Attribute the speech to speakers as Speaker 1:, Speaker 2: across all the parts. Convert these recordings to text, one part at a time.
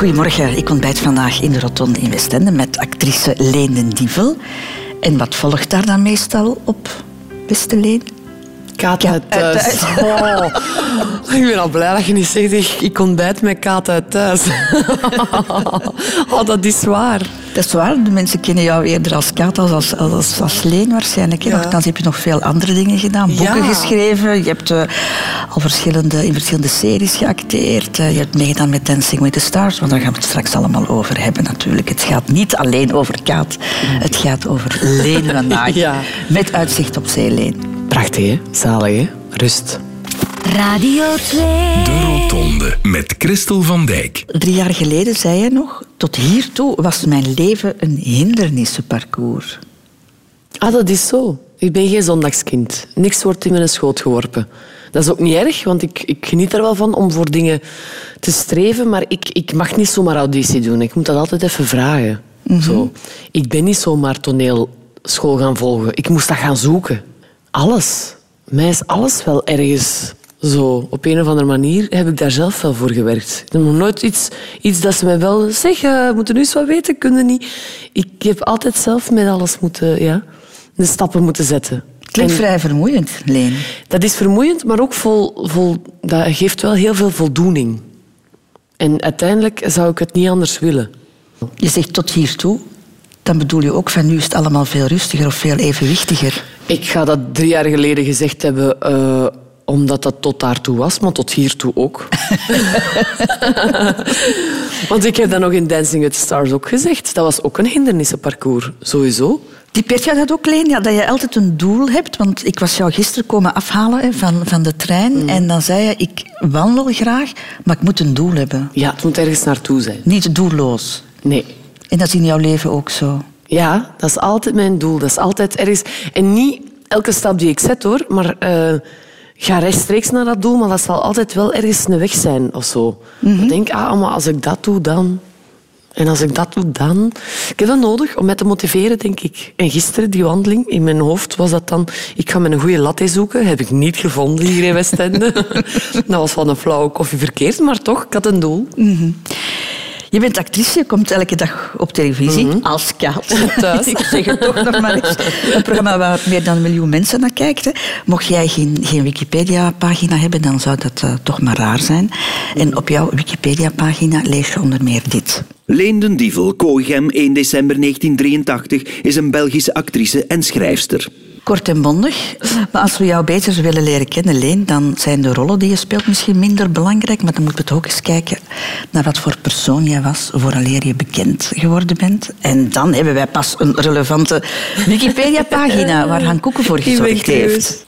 Speaker 1: Goedemorgen, ik ontbijt vandaag in de Rotonde in Westende met actrice Leen den Dievel. En wat volgt daar dan meestal op, beste Leen?
Speaker 2: Kaat uit thuis. Oh, ik ben al blij dat je niet zegt, ik, ik ontbijt met kaat uit thuis. oh, dat is waar.
Speaker 1: Dat is waar, de mensen kennen jou eerder als Kaat als als, als, als Leen waarschijnlijk. Ja. Nochtans heb je nog veel andere dingen gedaan. Boeken
Speaker 2: Ja.
Speaker 1: geschreven, je hebt eh, al verschillende, in verschillende series geacteerd. eh, je hebt meegedaan met Dancing with the Stars, want daar gaan we het straks allemaal over hebben natuurlijk. Het gaat niet alleen over Kaat, het gaat over Leen vandaag.
Speaker 2: Ja.
Speaker 1: Met uitzicht op zee, Leen.
Speaker 2: Prachtig, hè? Zalig, hè? Rust.
Speaker 3: Radio 2.
Speaker 4: De Rotonde met Christel van Dijk.
Speaker 1: Drie jaar geleden zei je nog, tot hiertoe was mijn leven een hindernissenparcours.
Speaker 2: Ah, dat is zo. Ik ben geen zondagskind. Niks wordt in mijn schoot geworpen. Dat is ook niet erg, want ik, ik geniet er wel van om voor dingen te streven, maar ik, ik mag niet zomaar auditie doen. Ik moet dat altijd even vragen. zo. Ik ben niet zomaar toneelschool gaan volgen. Ik moest dat gaan zoeken. Alles. Mij is alles wel ergens zo. Op een of andere manier heb ik daar zelf wel voor gewerkt. Ik heb nog nooit iets, iets dat ze mij wel zeggen, we moeten nu eens wat weten, kunnen niet. Ik heb altijd zelf met alles moeten, ja, de stappen moeten zetten.
Speaker 1: Klinkt
Speaker 2: En
Speaker 1: vrij vermoeiend, Leen.
Speaker 2: dat is vermoeiend, maar ook vol, vol, dat geeft wel heel veel voldoening. En uiteindelijk zou ik het niet anders willen.
Speaker 1: Je zegt tot hiertoe, dan bedoel je ook van nu is het allemaal veel rustiger of veel evenwichtiger.
Speaker 2: Ik ga dat drie jaar geleden gezegd hebben, eh, omdat dat tot daartoe was, maar tot hiertoe ook. Want ik heb dat nog in Dancing with the Stars ook gezegd. Dat was ook een hindernissenparcours, sowieso.
Speaker 1: Typeert jij dat ook, Leen? Ja, dat je altijd een doel hebt? Want ik was jou gisteren komen afhalen hè, van, van de trein. En dan zei je, ik wandel graag, maar ik moet een doel hebben.
Speaker 2: Ja, het moet ergens naartoe zijn.
Speaker 1: Niet doelloos.
Speaker 2: Nee.
Speaker 1: En dat is in jouw leven ook zo.
Speaker 2: Ja, dat is altijd mijn doel. Dat is altijd ergens... En niet elke stap die ik zet, hoor. Maar eh, ga rechtstreeks naar dat doel, maar dat zal altijd wel ergens een weg zijn of zo. Ik denk, ah, maar als ik dat doe, dan... En als ik dat doe, dan... Ik heb dat nodig om mij te motiveren, denk ik. En gisteren, die wandeling, in mijn hoofd was dat dan... Ik ga met een goede latte zoeken. Heb ik niet gevonden hier in Westende. dat was van een flauwe koffie verkeerd, maar toch, ik had een doel.
Speaker 1: Je bent actrice, je komt elke dag op televisie als Kaat.
Speaker 2: Thuis.
Speaker 1: Ik zeg het toch nog maar eens. Een programma waar meer dan een miljoen mensen naar kijkt. Hè. Mocht jij geen, geen Wikipedia-pagina hebben, dan zou dat eh, toch maar raar zijn. En op jouw Wikipedia-pagina lees je onder meer dit.
Speaker 5: Leen den Dievel, Kooigem, 1 december 1983, is een Belgische actrice en schrijfster.
Speaker 1: Kort en bondig. Maar als we jou beter willen leren kennen, Leen, dan zijn de rollen die je speelt misschien minder belangrijk. Maar dan moeten we toch eens kijken naar wat voor persoon jij was vooraleer je bekend geworden bent. En dan hebben wij pas een relevante Wikipedia-pagina waar Han Koeken voor gezorgd heeft.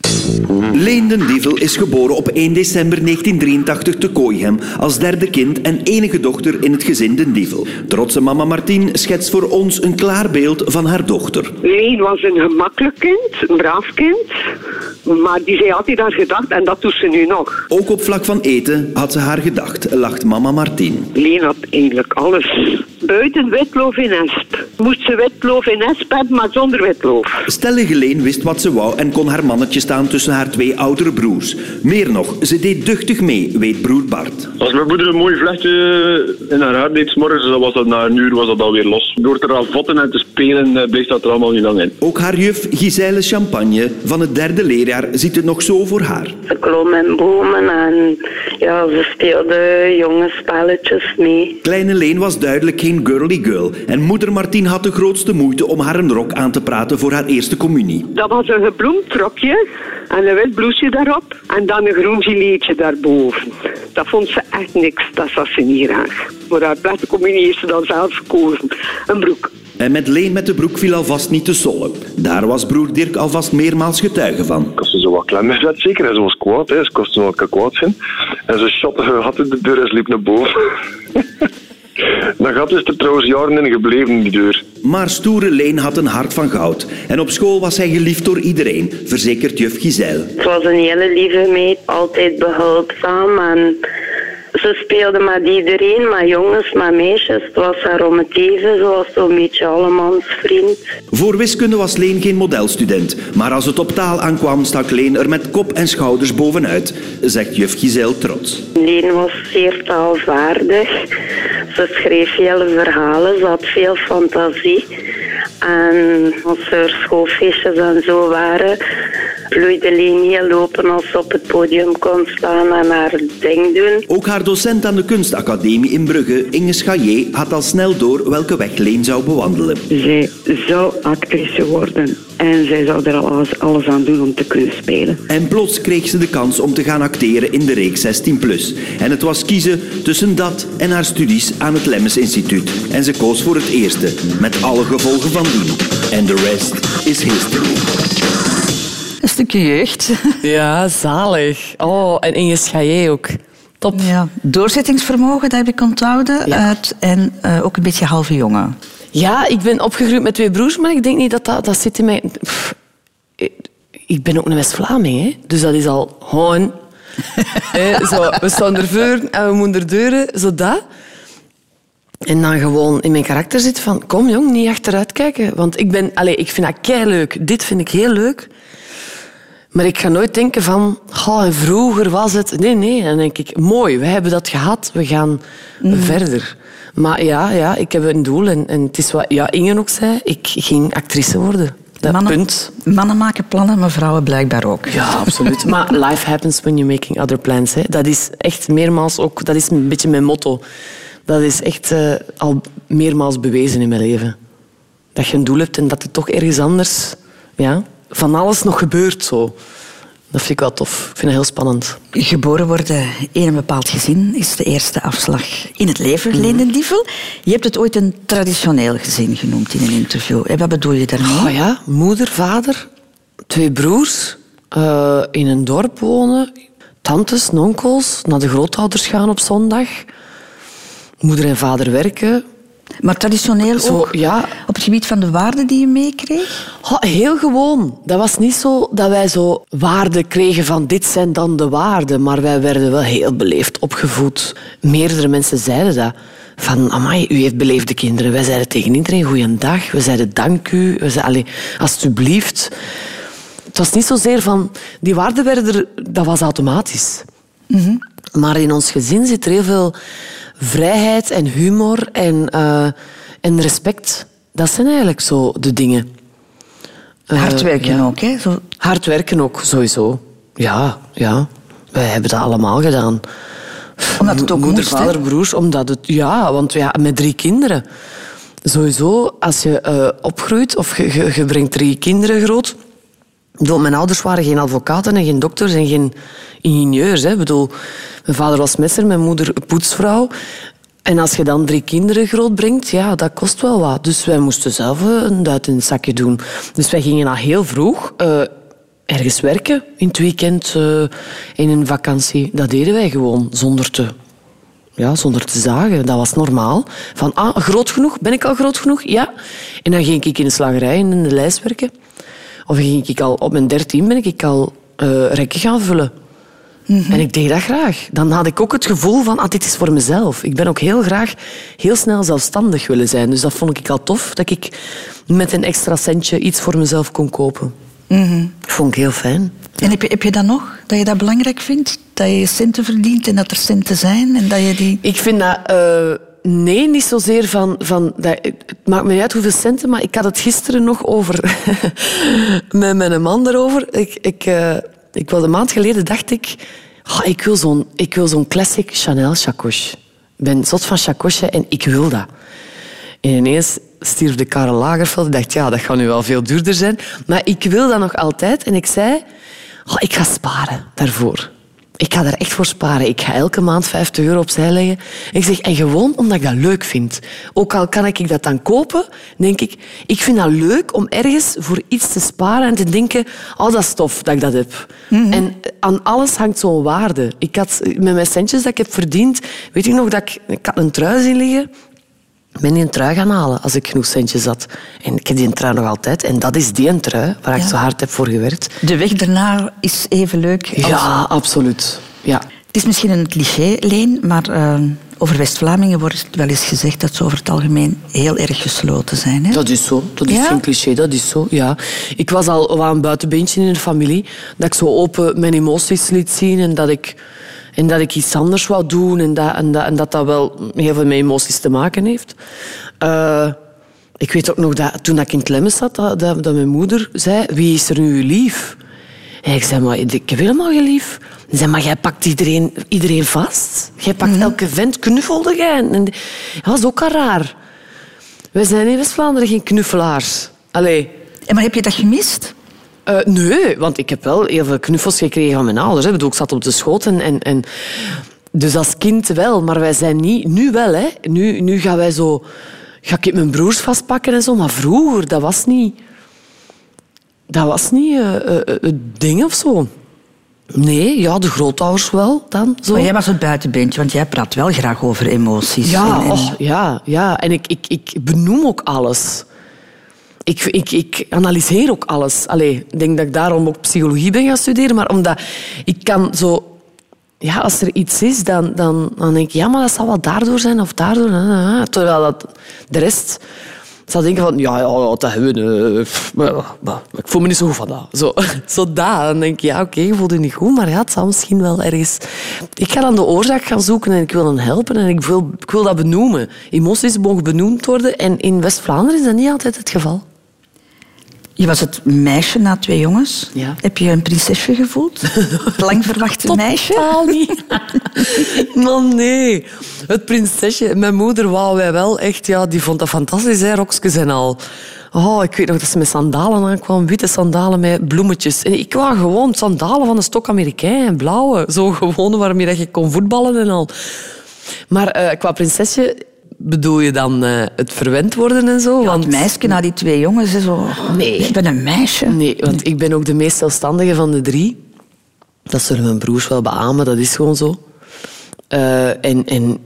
Speaker 5: Leen den Dievel is geboren op 1 december 1983 te Kooigem als derde kind en enige dochter in het gezin den Dievel. Trotse mama Martien schetst voor ons een klaar beeld van haar dochter.
Speaker 6: Leen was een gemakkelijk kind, een braaf kind. Maar die zei altijd haar gedacht en dat doet ze nu nog.
Speaker 5: Ook op vlak van eten had ze haar gedacht, lacht mama Martien.
Speaker 6: Leen had eigenlijk alles. Buiten witloof in esp. Moest ze witloof in esp hebben, maar zonder witloof.
Speaker 5: Stellige Leen wist wat ze wou en kon haar mannetje staan tussen haar twee oudere broers. Meer nog, ze deed duchtig mee, weet broer Bart.
Speaker 7: Als mijn moeder een mooi vlechtje in haar haar deed, morgens, dan was dat na een uur was dat alweer los. Door te ravotten en te spelen eh, bleef dat er allemaal niet lang in.
Speaker 5: Ook haar juf Giselle Champagne van het derde leerjaar ziet het nog zo voor haar.
Speaker 8: Ze klom in bomen en ja, ze speelde jonge spelletjes mee.
Speaker 5: Kleine Leen was duidelijk geen girly girl en moeder Martien had de grootste moeite om haar een rok aan te praten voor haar eerste communie.
Speaker 6: Dat was een gebloemd rokje en een wit blouseje daarop. En dan een groen gileetje daarboven. Dat vond ze echt niks, dat zag ze niet graag. Voor haar beste communie heeft ze dan zelf gekozen. Een broek.
Speaker 5: En met Leen met de broek viel alvast niet te sollen. Daar was broer Dirk alvast meermaals getuige van.
Speaker 7: Had ze zo wat klem gezet, zeker. En ze was kwaad, hè. ze kostte wel wat kwaad zijn. En ze shotte haar gat in de deur en ze liep naar boven. Dat gat is er trouwens jaren in gebleven, die deur.
Speaker 5: Maar stoere Leen had een hart van goud. En op school was hij geliefd door iedereen, verzekert juf Giselle.
Speaker 8: Het was een hele lieve meid, altijd behulpzaam en ze speelde met iedereen, met jongens, met meisjes. Het was haar om het even, ze was zo'n beetje allemans vriend.
Speaker 5: Voor wiskunde was Leen geen modelstudent. Maar als het op taal aankwam, stak Leen er met kop en schouders bovenuit, zegt juf Giselle trots.
Speaker 8: Leen was zeer taalvaardig. Ze schreef hele verhalen, ze had veel fantasie. En als er schoolfeestjes en zo waren, vloeide Leni heel open als ze op het podium kon staan en haar ding doen.
Speaker 5: Ook haar docent aan de kunstacademie in Brugge, Inge Schaillé, had al snel door welke weg Leen zou bewandelen.
Speaker 6: Zij zou actrice worden en zij zou er alles, alles aan doen om te kunnen spelen.
Speaker 5: En plots kreeg ze de kans om te gaan acteren in de reeks 16+. En het was kiezen tussen dat en haar studies aan het Lemmens Instituut. En ze koos voor het eerste, met alle gevolgen van dien. En de rest is history.
Speaker 1: Een stukje jeugd.
Speaker 2: Ja, zalig. Oh, en Inge Schaillé ook. Top.
Speaker 1: Ja. Doorzettingsvermogen, dat heb ik onthouden.
Speaker 2: Ja.
Speaker 1: Uit, en eh, ook een beetje halve jongen.
Speaker 2: Ja, ik ben opgegroeid met twee broers, maar ik denk niet dat dat, dat zit in mij... Pff, ik- ben ook een West-Vlaming, hè. dus dat is al gewoon... Zo, we staan ervoor en we moeten er deuren, zo dat. En dan gewoon in mijn karakter zit van... Kom jong, niet achteruit kijken. Want ik, ben, allez, ik vind dat kei leuk. Dit vind ik heel leuk. Maar ik ga nooit denken van... Oh, vroeger was het... Nee, nee. Dan denk ik, mooi, we hebben dat gehad. We gaan verder. Maar ja, ja, ik heb een doel. En, en het is wat ja, Inge ook zei. Ik ging actrice worden. Dat
Speaker 1: mannen,
Speaker 2: punt.
Speaker 1: mannen maken plannen, maar vrouwen blijkbaar ook.
Speaker 2: Ja, absoluut. Maar life happens when you're making other plans. Hè. Dat is echt meermaals ook... Dat is een beetje mijn motto. Dat is echt eh, al meermaals bewezen in mijn leven. Dat je een doel hebt en dat er toch ergens anders... Ja, van alles nog gebeurt zo. Dat vind ik wel tof. Ik vind het heel spannend.
Speaker 1: Geboren worden in een bepaald gezin is de eerste afslag in het leven, den Dievel. Je hebt het ooit een traditioneel gezin genoemd in een interview. En wat bedoel je daarmee?
Speaker 2: Oh ja, moeder, vader, twee broers, eh, in een dorp wonen, tantes, en onkels, naar de grootouders gaan op zondag, moeder en vader werken.
Speaker 1: Maar traditioneel
Speaker 2: Zo,
Speaker 1: ook
Speaker 2: ja.
Speaker 1: Het gebied van de waarden die je meekreeg?
Speaker 2: Oh, heel gewoon. Dat was niet zo dat wij zo waarden kregen van dit zijn dan de waarden, maar wij werden wel heel beleefd opgevoed. Meerdere mensen zeiden dat. Van, amai, u heeft beleefde kinderen. Wij zeiden tegen iedereen goeiedag. We zeiden dank u. We zeiden, allee, alsjeblieft. Het was niet zozeer van... Die waarden werden er... Dat was automatisch. Maar in ons gezin zit er heel veel vrijheid en humor en, eh, en respect. Dat zijn eigenlijk zo de dingen. Eh,
Speaker 1: Hard werken
Speaker 2: ja.
Speaker 1: ook, hè? Zo,
Speaker 2: Hard werken ook, sowieso. Ja, ja. Wij hebben dat allemaal gedaan.
Speaker 1: Omdat het ook
Speaker 2: Moeder,
Speaker 1: moest,
Speaker 2: vader, broers. Omdat het, ja, want ja, met drie kinderen. Sowieso, als je eh, opgroeit of je, je, je brengt drie kinderen groot... Bedoel, mijn ouders waren geen advocaten en geen dokters en geen ingenieurs. Hè. Bedoel, mijn vader was messer, mijn moeder poetsvrouw. En als je dan drie kinderen grootbrengt, ja, dat kost wel wat. Dus wij moesten zelf eh, een duit in het zakje doen. Dus wij gingen al heel vroeg eh, ergens werken. In het weekend, eh, in een vakantie. Dat deden wij gewoon, zonder te ja, zonder te zagen. Dat was normaal. Van, ah, groot genoeg? Ben ik al groot genoeg? Ja. En dan ging ik in de slagerij in de lijst werken. Of ging ik al, op mijn dertien ben ik al eh, rekken gaan vullen. En ik deed dat graag. Dan had ik ook het gevoel van, ah, dit is voor mezelf. Ik ben ook heel graag heel snel zelfstandig willen zijn. Dus dat vond ik al tof, dat ik met een extra centje iets voor mezelf kon kopen. Dat vond ik heel fijn.
Speaker 1: En heb je, heb je dat nog? Dat je dat belangrijk vindt? Dat je centen verdient en dat er centen zijn? En dat je die...
Speaker 2: Ik vind dat... eh, nee, niet zozeer van... van dat, het maakt me niet uit hoeveel centen, maar ik had het gisteren nog over... met mijn man erover. Ik, ik, eh, ik was een maand geleden, dacht ik... "Ah, ik wil zo'n zo'n classic Chanel chacoche. Ik ben zot van chacoche en ik wil dat. En ineens stierf de Karel Lagerfeld. Ik dacht, ja, dat gaat nu wel veel duurder zijn. Maar ik wil dat nog altijd. En ik zei, "Oh, ik ga sparen daarvoor. Ik ga daar echt voor sparen. Ik ga elke maand 50 euro opzij leggen. En ik zeg, en gewoon omdat ik dat leuk vind. Ook al kan ik dat dan kopen, denk ik, ik vind dat leuk om ergens voor iets te sparen en te denken, oh, dat is tof dat ik dat heb. En aan alles hangt zo'n waarde. Ik had met mijn centjes dat ik heb verdiend, weet ik nog dat ik, ik had een trui zien liggen. Ik ben die een trui gaan halen als ik genoeg centjes had. En ik heb die trui nog altijd. En dat is die een trui waar ik zo hard heb voor gewerkt.
Speaker 1: De weg daarna is even leuk. als-
Speaker 2: Ja, absoluut. Ja.
Speaker 1: Het is misschien een cliché, Leen, maar eh, over West-Vlamingen wordt wel eens gezegd dat ze over het algemeen heel erg gesloten zijn. Hè?
Speaker 2: Dat is zo. Dat is
Speaker 1: Ja?
Speaker 2: geen cliché, dat is zo. Ja. Ik was al wel een buitenbeentje in de familie. Dat ik zo open mijn emoties liet zien en dat ik En dat ik iets anders wou doen en dat en dat, en dat, dat wel heel veel met emoties te maken heeft. Eh, ik weet ook nog dat toen ik in het lemmen zat, dat, dat, dat mijn moeder zei, wie is er nu lief? En ik zei, maar ik heb helemaal geen lief. Ze zei, maar jij pakt iedereen, iedereen vast. Jij pakt elke vent, knuffelde jij. En dat was ook al raar. Wij zijn in West-Vlaanderen geen knuffelaars. Allee.
Speaker 1: En maar heb je dat gemist?
Speaker 2: Eh, nee, want ik heb wel heel veel knuffels gekregen van mijn ouders. Hè. Ik, zat op de schoot en, en, en... Dus als kind wel, maar wij zijn niet... Nu wel, hè. Nu, nu gaan wij zo... Ga ik mijn broers vastpakken en zo, maar vroeger, dat was niet... Dat was niet eh, eh, het ding of zo. Nee, ja, de grootouders wel dan. Zo.
Speaker 1: Maar jij was het buitenbeentje, want jij praat wel graag over emoties.
Speaker 2: Ja,
Speaker 1: En- en-
Speaker 2: och, ja, ja. En ik, ik, ik benoem ook alles. Ik, ik, ik analyseer ook alles. Allee, ik denk dat ik daarom ook psychologie ben gaan studeren. Maar omdat ik kan zo... Ja, als er iets is, dan, dan, dan denk ik... Ja, maar dat zal wel daardoor zijn of daardoor. Terwijl dat de rest zal denken van... Ja, dat hebben we... eh, maar, ik voel me niet zo goed van dat. Zo, zo dat. Dan denk ik, ja, oké, je voelt niet goed. Maar ja, het zal misschien wel ergens... Ik ga dan de oorzaak gaan zoeken en ik wil hen helpen. En ik wil, ik wil dat benoemen. Emoties mogen benoemd worden. En in West-Vlaanderen is dat niet altijd het geval.
Speaker 1: Je was het meisje na twee jongens.
Speaker 2: Ja.
Speaker 1: Heb je een prinsesje gevoeld? Het lang verwachte meisje?
Speaker 2: Totaal niet. Man, nee. Het prinsesje. Mijn moeder wou wij wel echt... Ja, die vond dat fantastisch, hè, rokjes en al. Oh, ik weet nog dat ze met sandalen aankwam. Witte sandalen met bloemetjes. En ik wou gewoon sandalen van de stok Amerikaan blauwe. Zo gewoon waarmee dat je kon voetballen en al. Maar eh, qua prinsesje bedoel je dan eh, het verwend worden en zo?
Speaker 1: Ja,
Speaker 2: Want
Speaker 1: het meisje na die twee jongens is zo...
Speaker 2: Nee.
Speaker 1: Ik ben een meisje.
Speaker 2: Nee, want ik ben ook de meest zelfstandige van de drie. Dat zullen mijn broers wel beamen, dat is gewoon zo. Eh, en en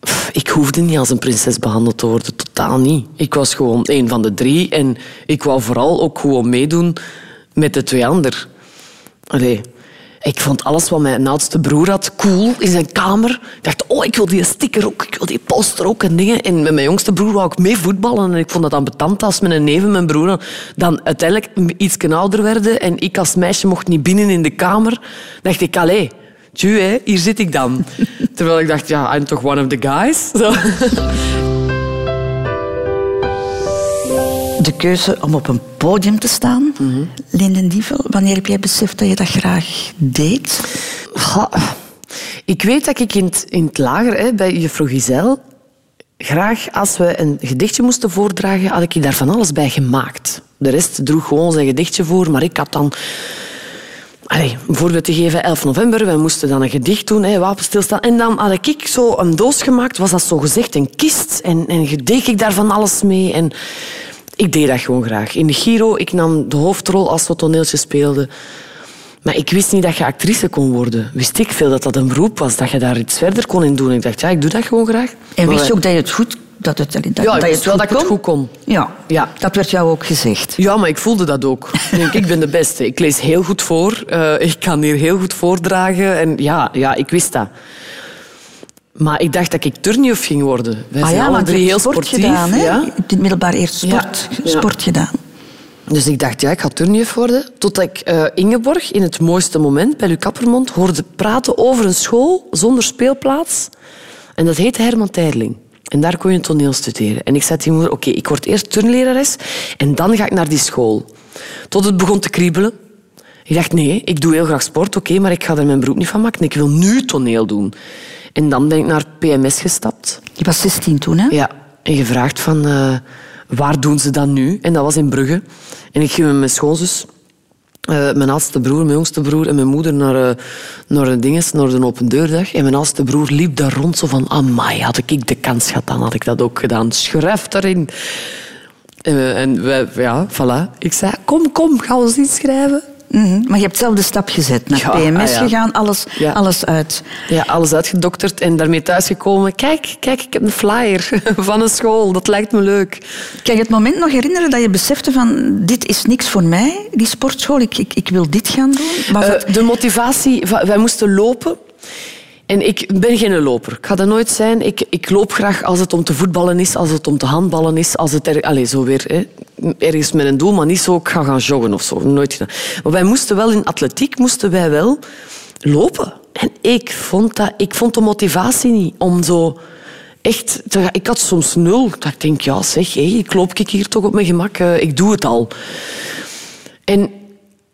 Speaker 2: pff, ik hoefde niet als een prinses behandeld te worden, totaal niet. Ik was gewoon een van de drie en ik wou vooral ook gewoon meedoen met de twee anderen. Allee, ik vond alles wat mijn oudste broer had cool in zijn kamer. Ik dacht, oh, ik wil die sticker ook, ik wil die poster ook en dingen. En met mijn jongste broer wou ik mee voetballen. En ik vond dat ambetant als mijn neef en mijn broer dan uiteindelijk iets ouder werden. En ik als meisje mocht niet binnen in de kamer. dacht ik, allee, tju, hè, hier zit ik dan. Terwijl ik dacht, ja, I'm toch one of the guys. Zo.
Speaker 1: De keuze om op een podium te staan.
Speaker 2: Mhm.
Speaker 1: Linden Dievel, wanneer heb jij beseft dat je dat graag deed?
Speaker 2: Ha, Ik weet dat ik in het, in het lager hè, bij juffrouw Giselle graag, als we een gedichtje moesten voordragen, had ik daar van alles bij gemaakt. De rest droeg gewoon zijn gedichtje voor, maar ik had dan... Allee, een voorbeeld te geven, 11 november, wij moesten dan een gedicht doen, hè, wapenstilstaan. En dan had ik zo een doos gemaakt, was dat zo gezegd een kist. En, en deed ik daar van alles mee. En ik deed dat gewoon graag. In de Giro, ik nam de hoofdrol als we toneeltje speelden. Maar ik wist niet dat je actrice kon worden. Wist ik veel dat dat een beroep was, dat je daar iets verder kon in doen. Ik dacht, ja, ik doe dat gewoon graag.
Speaker 1: En wist je ook dat je het goed... Dat het, dat,
Speaker 2: Ja,
Speaker 1: dat je het
Speaker 2: wel dat ik het goed kon.
Speaker 1: Ja.
Speaker 2: Ja.
Speaker 1: dat werd jou ook gezegd.
Speaker 2: Ja, maar ik voelde dat ook. Ik denk, ik ben de beste. Ik lees heel goed voor. Eh, ik kan hier heel goed voordragen. En ja, ja, ik wist dat. Maar ik dacht dat ik turnjuf ging worden. Wij zijn alle
Speaker 1: Ah want je
Speaker 2: drie heel
Speaker 1: sport
Speaker 2: sportief.
Speaker 1: gedaan. Hè?
Speaker 2: ja.
Speaker 1: Je hebt in het middelbaar eerst sport,
Speaker 2: Ja. Ja.
Speaker 1: sport gedaan.
Speaker 2: Dus ik dacht, ja, ik ga turnjuf worden. Totdat ik eh, Ingeborg in het mooiste moment bij Luc Kappermond hoorde praten over een school zonder speelplaats. En dat heette Herman Teirling. En daar kon je toneel studeren. En ik zei tegen moeder, oké, ik word eerst turnlerares en dan ga ik naar die school. Tot het begon te kriebelen. Ik dacht, nee, ik doe heel graag sport, oké, maar ik ga er mijn beroep niet van maken. Ik wil nu toneel doen. En dan ben ik naar PMS gestapt.
Speaker 1: Je was 16 toen, hè?
Speaker 2: Ja, en gevraagd van eh, waar doen ze dat nu? En dat was in Brugge. En ik ging met mijn schoonzus, eh, mijn oudste broer, mijn jongste broer en mijn moeder naar, eh, naar, een dinges, naar de open deurdag. En mijn oudste broer liep daar rond zo van, amai, had ik de kans gehad, dan had ik dat ook gedaan. Schrijf daarin. En, we- en wij, ja, voilà. Ik zei, kom, kom, gaan we ons inschrijven?
Speaker 1: Mhm. Maar je hebt zelf de stap gezet. Naar
Speaker 2: Ja,
Speaker 1: PMS
Speaker 2: ah, ja.
Speaker 1: gegaan, alles,
Speaker 2: Ja.
Speaker 1: alles uit.
Speaker 2: Ja, alles uitgedokterd en daarmee thuisgekomen. Kijk, kijk, ik heb een flyer van een school. Dat lijkt me leuk.
Speaker 1: Kan je het moment nog herinneren dat je besefte van... Dit is niks voor mij, die sportschool. Ik, ik, ik wil dit gaan doen.
Speaker 2: Eh, de motivatie, va- wij moesten lopen. En ik ben geen loper. Ik ga dat nooit zijn. Ik, ik loop graag als het om te voetballen is, als het om te handballen is. Als het er, allez, zo weer, hè. ergens met een doel, maar niet zo, ik ga gaan joggen of zo. Nooit gedaan. Maar wij moesten wel in atletiek moesten wij wel lopen. En ik vond, dat, ik vond de motivatie niet om zo echt... te ik had soms nul. Dat ik denk, ja zeg, hé, ik loop ik hier toch op mijn gemak. eh, ik doe het al. En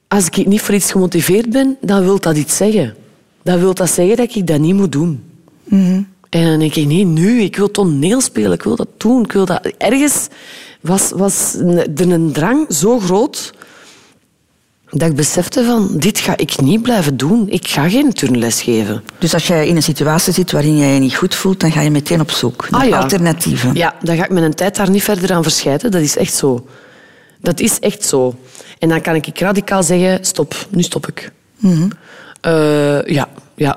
Speaker 2: als ik niet voor iets gemotiveerd ben, dan wil dat iets zeggen. Dan wil dat zeggen dat ik dat niet moet doen. En dan denk ik, nee, nu, ik wil toneel spelen, ik wil dat doen. Ik wil dat... Ergens was, was er een drang zo groot dat ik besefte van, dit ga ik niet blijven doen. Ik ga geen turnles geven.
Speaker 1: Dus als jij in een situatie zit waarin jij je niet goed voelt, dan ga je meteen op zoek naar
Speaker 2: Ah, ja.
Speaker 1: alternatieven.
Speaker 2: Ja, dan ga ik mijn tijd daar niet verder aan verscheiden. Dat is echt zo. Dat is echt zo. En dan kan ik radicaal zeggen, stop, nu stop ik. Eh, ja, ja.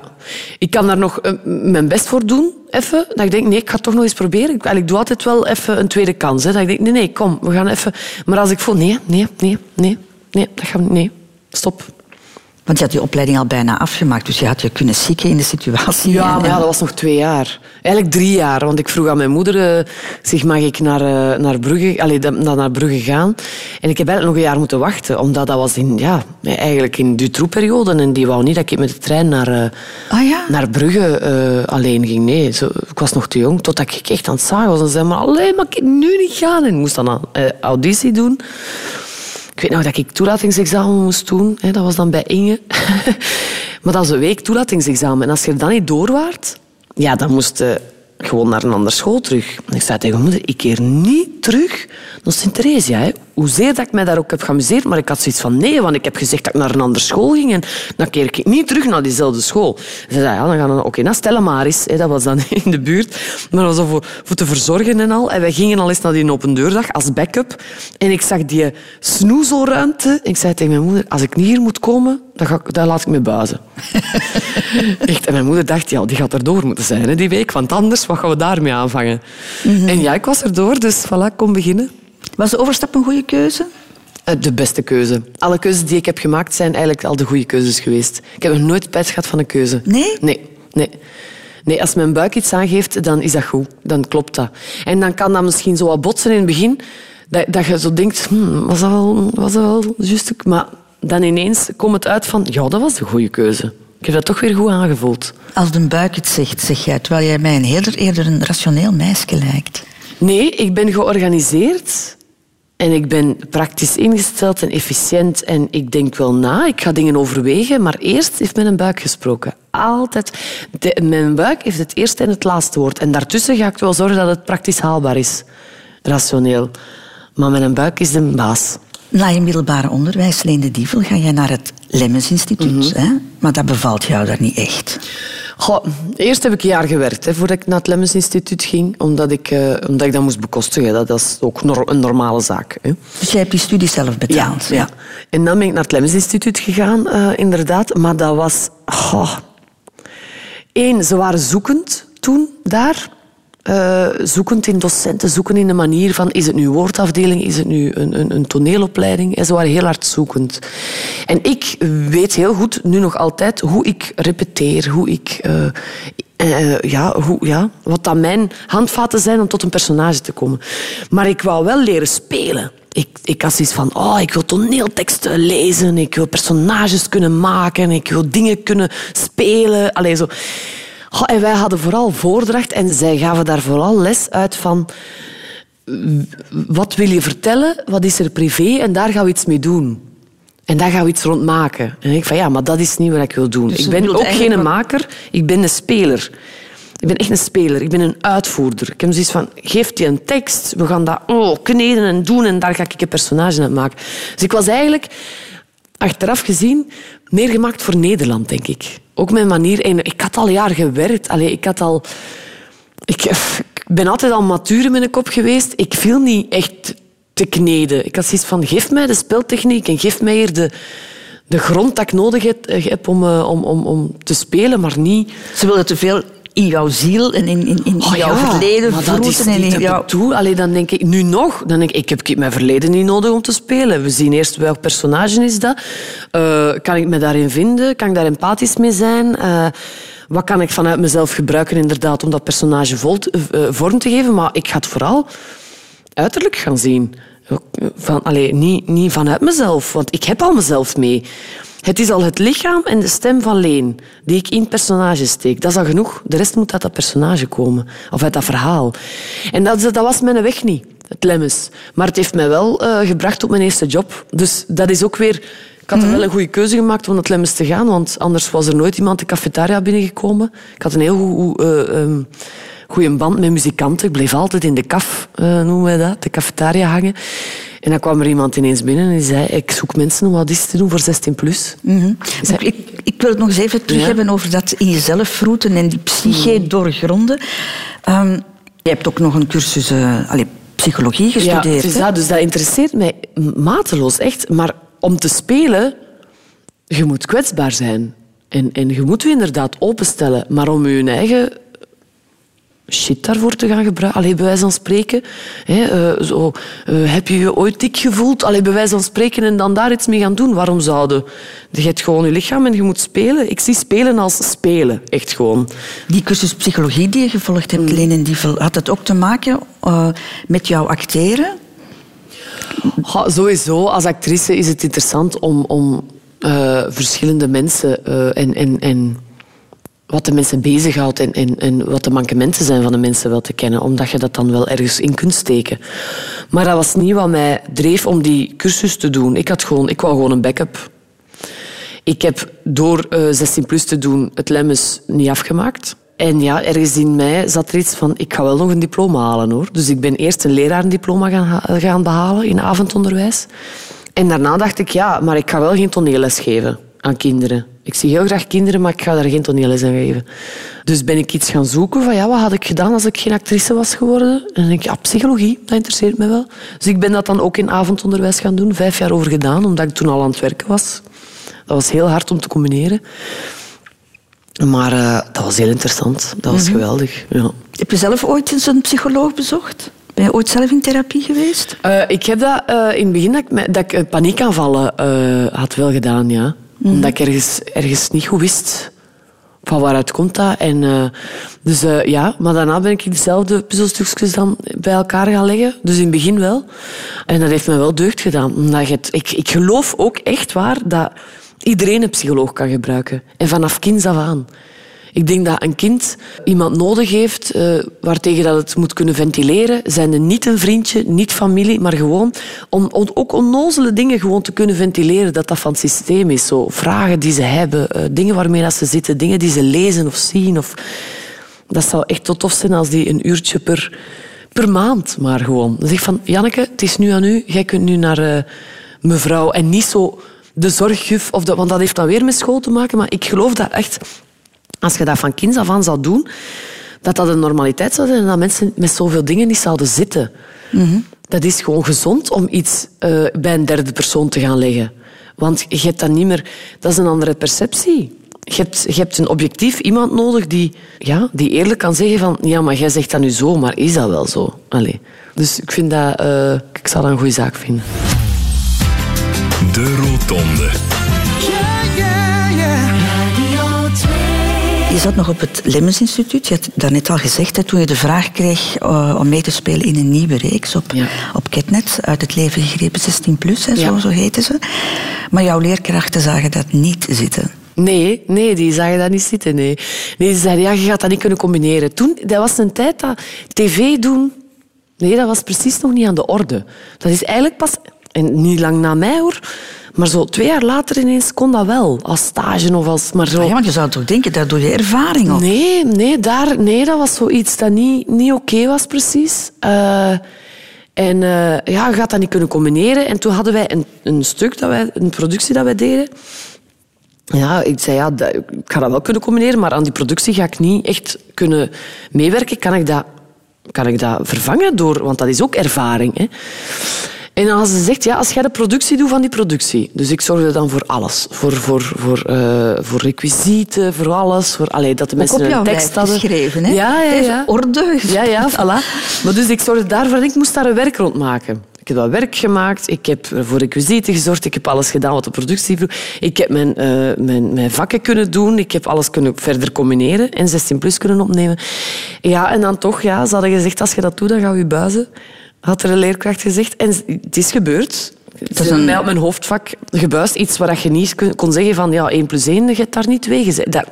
Speaker 2: Ik kan daar nog eh, mijn best voor doen, even. Dat ik denk, nee, ik ga toch nog eens proberen. Ik, ik doe altijd wel even een tweede kans. Hè. Dat ik denk, nee, nee, kom, we gaan even... Maar als ik voel, nee, nee, nee, nee, nee, dat gaat nee, stop.
Speaker 1: Want je had je opleiding al bijna afgemaakt, dus je had je kunnen zieken in de situatie.
Speaker 2: Ja, maar ja, dat was nog twee jaar. Eigenlijk drie jaar. Want ik vroeg aan mijn moeder, eh, zeg, mag ik naar, eh, naar, Brugge, dan- naar Brugge gaan? En ik heb eigenlijk nog een jaar moeten wachten. Omdat dat was in, ja, eigenlijk in de periode En die wou niet dat ik met de trein naar, eh,
Speaker 1: Ah ja?
Speaker 2: naar Brugge alleen ging. Nee, zo, ik was nog te jong. Totdat ik echt aan het zagen was. En zei, maar alleen mag ik nu niet gaan? En ik moest dan een auditie doen. Weet nog dat ik toelatingsexamen moest doen. Hè, dat was dan bij Inge. maar dat was een week toelatingsexamen. En als je er dan niet door waart, ja, dan moest je gewoon naar een andere school terug. En ik zei tegen mijn moeder, ik keer niet terug naar Sint-Theresia. Hoezeer dat ik mij daar ook heb geamuseerd, maar ik had zoiets van nee, want ik heb gezegd dat ik naar een andere school ging en dan keer ik niet terug naar diezelfde school. Ze zei, ja, dan gaan we oké, naar Stella Maris. Hè, dat was dan in de buurt. Maar dat was voor, voor te verzorgen en al. En wij gingen al eens naar die open deurdag als backup. En ik zag die snoezelruimte. Ik zei tegen mijn moeder, als ik niet hier moet komen, dan, ga ik, dan laat ik me buizen. Echt. En mijn moeder dacht, ja, die gaat erdoor moeten zijn hè, die week, want anders, wat gaan we daarmee aanvangen? En ja, ik was erdoor, dus voilà, kom beginnen.
Speaker 1: Was de overstap een goede keuze?
Speaker 2: Eh, De beste keuze. Alle keuzes die ik heb gemaakt zijn eigenlijk al de goede keuzes geweest. Ik heb nog nooit spijt gehad van een keuze.
Speaker 1: Nee?
Speaker 2: Nee, nee. Nee, als mijn buik iets aangeeft, dan is dat goed. Dan klopt dat. En dan kan dat misschien zo wat botsen in het begin. Dat, dat je zo denkt, hmm, was dat wel, was dat wel juist? Maar dan ineens komt het uit van, ja, dat was de goede keuze. Ik heb dat toch weer goed aangevoeld.
Speaker 1: Als de buik het zegt, zeg jij, terwijl jij mij een eerder, eerder een rationeel meisje lijkt.
Speaker 2: Nee, ik ben georganiseerd en ik ben praktisch ingesteld en efficiënt en ik denk wel na. Ik ga dingen overwegen, maar eerst heeft mijn buik gesproken. Altijd. Mijn buik heeft het eerste en het laatste woord. En daartussen ga ik wel zorgen dat het praktisch haalbaar is. Rationeel. Maar mijn buik is de baas.
Speaker 1: Na je middelbare onderwijs, Leen de Dievel, ga jij naar het Lemmens Instituut. hè? Maar dat bevalt jou daar niet echt.
Speaker 2: Goh, eerst heb ik een jaar gewerkt hè, voordat ik naar het Lemmens Instituut ging, omdat ik, eh, omdat ik dat moest bekostigen. Dat, dat is ook een normale zaak. Hè.
Speaker 1: Dus jij hebt die studie zelf betaald.
Speaker 2: Ja, En dan ben ik naar het Lemmens Instituut gegaan, eh, inderdaad. Maar dat was... goh. Eén, ze waren zoekend toen daar. Eh, zoekend in docenten, zoeken in de manier van... Is het nu woordafdeling, is het nu een, een, een toneelopleiding? En ze waren heel hard zoekend. En ik weet heel goed, nu nog altijd, hoe ik repeteer. Hoe ik... eh, eh, ja, hoe, ja, wat dan mijn handvaten zijn om tot een personage te komen. Maar ik wou wel leren spelen. Ik, ik had zoiets van, oh, ik wil toneelteksten lezen, ik wil personages kunnen maken, ik wil dingen kunnen spelen. Allee, zo. Goh, en wij hadden vooral voordracht en zij gaven daar vooral les uit van wat wil je vertellen, wat is er privé en daar gaan we iets mee doen. En daar gaan we iets rond maken. En ik van ja, maar dat is niet wat ik wil doen.
Speaker 1: Dus
Speaker 2: ik ben ook geen maker, ik ben een speler. Ik ben echt een speler, ik ben een uitvoerder. Ik heb zoiets van, geef je een tekst, we gaan dat oh, kneden en doen en daar ga ik een personage uit maken. Dus ik was eigenlijk, achteraf gezien, meer gemaakt voor Nederland, denk ik. Ook mijn manier. En ik had al jaar gewerkt. Allee, ik had al... Ik, ben altijd al matuur in mijn kop geweest. Ik viel niet echt te kneden. Ik had zoiets van, geef mij de speltechniek en geef mij hier de, de grond dat ik nodig heb, heb om, eh, om, om, om te spelen, maar niet...
Speaker 1: Ze wilden te veel in jouw ziel en in, in, in
Speaker 2: Oh
Speaker 1: jouw
Speaker 2: ja,
Speaker 1: verleden
Speaker 2: maar dat is
Speaker 1: vroeten. En
Speaker 2: niet
Speaker 1: in jouw...
Speaker 2: Allee, dan denk ik nu nog. Dan denk ik, ik heb mijn verleden niet nodig om te spelen. We zien eerst welk personage is dat. Eh, kan ik me daarin vinden? Kan ik daar empathisch mee zijn? Eh, wat kan ik vanuit mezelf gebruiken inderdaad om dat personage eh, vorm te geven? Maar ik ga het vooral uiterlijk gaan zien. Van, allee, niet, niet vanuit mezelf, want ik heb al mezelf mee. Het is al het lichaam en de stem van Leen die ik in het personage steek. Dat is al genoeg. De rest moet uit dat personage komen. Of uit dat verhaal. En dat, dat was mijn weg niet, het Lemmes. Maar het heeft mij wel eh, gebracht op mijn eerste job. Dus dat is ook weer... Ik had wel een goede keuze gemaakt om naar het Lemmes te gaan, want anders was er nooit iemand de cafetaria binnengekomen. Ik had een heel goed... eh, ehm, goede band met muzikanten. Ik bleef altijd in de kaf, eh, noemen wij dat, de cafetaria hangen. En dan kwam er iemand ineens binnen en die zei ik zoek mensen om auditie te doen voor 16 plus.
Speaker 1: Ik, ik, ik wil het nog eens even terug
Speaker 2: Ja.
Speaker 1: hebben over dat in jezelf vroeten en die psyche doorgronden. Ehm, je hebt ook nog een cursus eh, allee, psychologie
Speaker 2: Ja,
Speaker 1: gestudeerd.
Speaker 2: is dat, dus dat interesseert mij mateloos, echt. Maar om te spelen, je moet kwetsbaar zijn. En, en je moet je inderdaad openstellen. Maar om je eigen shit daarvoor te gaan gebruiken, allee, bij wijze van spreken. Hè, eh, zo, eh, heb je je ooit dik gevoeld? Allee, bij wijze van spreken en dan daar iets mee gaan doen. Waarom zouden? Je hebt gewoon je lichaam en je moet spelen. Ik zie spelen als spelen, echt gewoon.
Speaker 1: Die cursus psychologie die je gevolgd hebt,
Speaker 2: Mm.
Speaker 1: Dievel, had het ook te maken eh, met jouw acteren?
Speaker 2: Ja, sowieso, als actrice is het interessant om, om verschillende mensen en, en, en wat de mensen bezighoudt en, en, en wat de mankementen zijn van de mensen wel te kennen, omdat je dat dan wel ergens in kunt steken. Maar dat was niet wat mij dreef om die cursus te doen. Ik, had gewoon, ik wou gewoon een backup. Ik heb door eh 16 plus te doen het Lemmes niet afgemaakt. En ja, ergens in mij zat er iets van, ik ga wel nog een diploma halen hoor. Dus ik ben eerst een lerarendiploma gaan, gaan behalen in avondonderwijs. En daarna dacht ik, ja, maar ik ga wel geen toneelles geven aan kinderen. Ik zie heel graag kinderen, maar ik ga daar geen toneelles aan geven. Dus ben ik iets gaan zoeken van, ja, wat had ik gedaan als ik geen actrice was geworden? En dan denk ik, ja, psychologie, dat interesseert me wel. Dus ik ben dat dan ook in avondonderwijs gaan doen, vijf jaar over gedaan, omdat ik toen al aan het werken was. Dat was heel hard om te combineren. Maar eh, dat was heel interessant. Dat was geweldig. Ja.
Speaker 1: Heb je zelf ooit eens een psycholoog bezocht? Ben je ooit zelf in therapie geweest?
Speaker 2: Eh, ik heb dat eh, in het begin dat ik, dat ik paniekaanvallen had wel gedaan, ja. Omdat ik ergens, niet goed wist van waaruit komt dat. En, eh, dus eh, ja, maar daarna ben ik dezelfde puzzelstukjes dan bij elkaar gaan leggen. Dus in het begin wel. En dat heeft me wel deugd gedaan. Omdat het, ik, ik geloof ook echt waar dat iedereen een psycholoog kan gebruiken. En vanaf kinds af aan. Ik denk dat een kind iemand nodig heeft eh waartegen dat het moet kunnen ventileren. Zijn er niet een vriendje, niet familie, maar gewoon om, ook onnozele dingen gewoon te kunnen ventileren. Dat dat van het systeem is. Zo, vragen die ze hebben, eh, dingen waarmee dat ze zitten, dingen die ze lezen of zien. Of... Dat zou echt tot tof zijn als die een uurtje per, per maand maar gewoon. Dan zeg van, Janneke, het is nu aan u. Jij kunt nu naar eh, mevrouw. En niet zo de zorgjuf, of de, want dat heeft dan weer met school te maken. Maar ik geloof dat echt als je dat van kinds af aan zou doen, dat dat een normaliteit zou zijn en dat mensen met zoveel dingen niet zouden zitten. Dat is gewoon gezond om iets eh, bij een derde persoon te gaan leggen. Want je hebt dat niet meer... Dat is een andere perceptie. Je hebt, je hebt een objectief iemand nodig die, ja, die eerlijk kan zeggen van... Ja, maar jij zegt dat nu zo, maar is dat wel zo? Allee. Dus ik vind dat... eh, ik zou dat een goede zaak vinden.
Speaker 4: De Rotonde.
Speaker 1: Je zat nog op het Lemmens Instituut. Je had daarnet al gezegd, hè, toen je de vraag kreeg eh, om mee te spelen in een nieuwe reeks op,
Speaker 2: Ja.
Speaker 1: op Ketnet, uit het leven gegrepen 16 plus, hè, zo,
Speaker 2: Ja.
Speaker 1: zo heette ze. Maar jouw leerkrachten zagen dat niet zitten.
Speaker 2: Nee, nee, die zagen dat niet zitten. Nee. nee, die zeiden, ja, je gaat dat niet kunnen combineren. Toen, dat was een tijd dat tv doen... Nee, dat was precies nog niet aan de orde. Dat is eigenlijk pas... En niet lang na mij, hoor. Maar zo twee jaar later ineens kon dat wel. Als stage of als... Maar zo...
Speaker 1: Ah Ja, want je zou toch denken, daar doe je ervaring op.
Speaker 2: Nee, nee, daar, nee, dat was zoiets dat niet, niet oké was, precies. Eh, en eh, ja, je gaat dat niet kunnen combineren. En toen hadden wij een, een stuk, dat wij, een productie dat wij deden. Ja, ik zei, ja, dat- ik ga dat wel kunnen combineren, maar aan die productie ga ik niet echt kunnen meewerken. Kan ik dat, kan ik dat vervangen door... Want dat is ook ervaring, hè. En had ze gezegd, ja, als jij de productie doet van die productie. Dus ik zorgde dan voor alles. Voor, voor, voor, eh, voor requisieten, voor alles. Voor, allee, dat de
Speaker 1: Ook
Speaker 2: mensen
Speaker 1: op
Speaker 2: een tekst hadden.
Speaker 1: geschreven, hè?
Speaker 2: Ja, ja, ja.
Speaker 1: orde.
Speaker 2: Ja, ja, voilà. Maar dus ik zorgde daarvoor en ik moest daar een werk rond maken. Ik heb dat werk gemaakt, ik heb voor requisieten gezorgd, ik heb alles gedaan wat de productie vroeg. Ik heb mijn, eh, mijn, mijn vakken kunnen doen, ik heb alles kunnen verder combineren en 16 plus kunnen opnemen. Ja, en dan toch, ja, ze hadden gezegd, als je dat doet, dan gaan we je buizen. Had er een leerkracht gezegd. En het is gebeurd. Het
Speaker 1: is een-
Speaker 2: mij op mijn hoofdvak gebuist. Iets waar je niet kon- zeggen van ja, 1 plus 1, je hebt daar niet twee gezegd. Dat,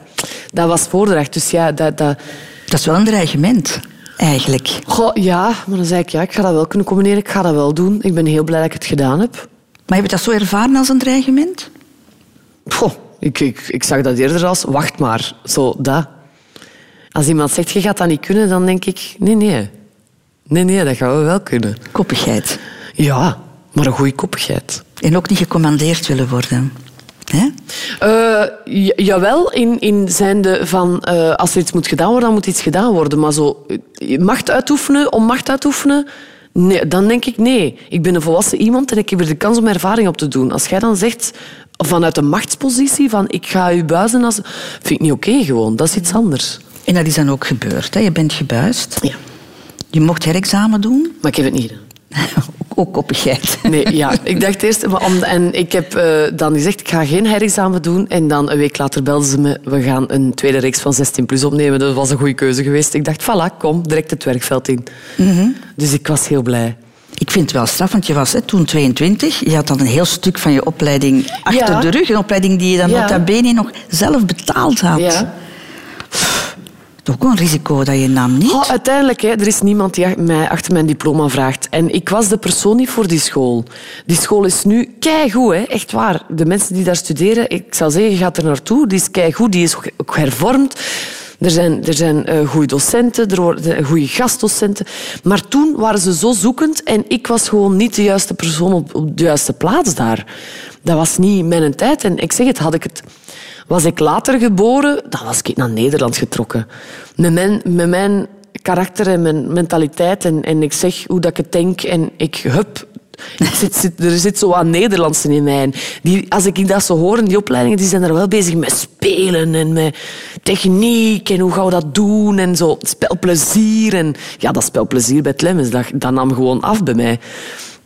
Speaker 2: dat was voordracht. Dus ja, dat, dat,
Speaker 1: Dat is wel een dreigement, eigenlijk.
Speaker 2: Goh, ja, maar dan zei ik ja, ik ga dat wel kunnen combineren. Ik ga dat wel doen. Ik ben heel blij dat ik het gedaan heb.
Speaker 1: Maar heb je dat zo ervaren als een dreigement?
Speaker 2: Goh, ik, ik, ik zag dat eerder als wacht maar. Zo, dat. Als iemand zegt je gaat dat niet kunnen, dan denk ik nee, nee. Nee, nee, dat gaan we wel kunnen.
Speaker 1: Koppigheid.
Speaker 2: Ja, maar een goede koppigheid.
Speaker 1: En ook niet gecommandeerd willen worden. Hè?
Speaker 2: Eh, ja- jawel, in, in zijnde van eh, als er iets moet gedaan worden, dan moet iets gedaan worden. Maar zo eh, macht uitoefenen om macht uitoefenen, nee, dan denk ik nee. Ik ben een volwassen iemand en ik heb er de kans om ervaring op te doen. Als jij dan zegt vanuit een machtspositie van ik ga u buizen, als... vind ik niet oké gewoon. Dat is iets anders.
Speaker 1: En dat is dan ook gebeurd. Hè? Je bent gebuist.
Speaker 2: Ja.
Speaker 1: Je mocht herexamen doen.
Speaker 2: Maar ik heb het niet gedaan.
Speaker 1: ook koppigheid.
Speaker 2: Nee, ja. Ik dacht eerst... Om, en ik heb eh, dan gezegd, ik ga geen herexamen doen. En dan een week later belden ze me, we gaan een tweede reeks van 16 plus opnemen. Dat was een goede keuze geweest. Ik dacht, voilà, kom, direct het werkveld in. Dus ik was heel blij.
Speaker 1: Ik vind het wel straf, want je was hè, toen 22. Je had dan een heel stuk van je opleiding achter
Speaker 2: Ja.
Speaker 1: de rug. Een opleiding die je dan
Speaker 2: Ja.
Speaker 1: nota bene nog zelf betaald had.
Speaker 2: Ja.
Speaker 1: Ook een risico dat je nam, niet?
Speaker 2: Oh, uiteindelijk, hè, er is niemand die mij achter mijn diploma vraagt. En ik was de persoon niet voor die school. Die school is nu keigoed, hè, echt waar. De mensen die daar studeren, ik zou zeggen, je gaat er naartoe. Die is keigoed, die is ook- hervormd. Er zijn, er zijn eh, goede docenten, er worden goede gastdocenten. Maar toen waren ze zo zoekend en ik was gewoon niet de juiste persoon op, op de juiste plaats daar. Dat was niet mijn tijd. En ik zeg het, had ik het... Was ik later geboren, dan was ik naar Nederland getrokken. Met mijn, met mijn karakter en mijn mentaliteit en, en ik zeg hoe dat ik het denk en ik hup. Ik zit, zit- er zit zo wat Nederlandse in mij. Die, als ik dat zo hoor, die opleidingen, die zijn er wel bezig met spelen en met techniek en hoe gaan we dat doen en zo. Spelplezier. En ja, dat spelplezier bij dat, dat nam gewoon af bij mij.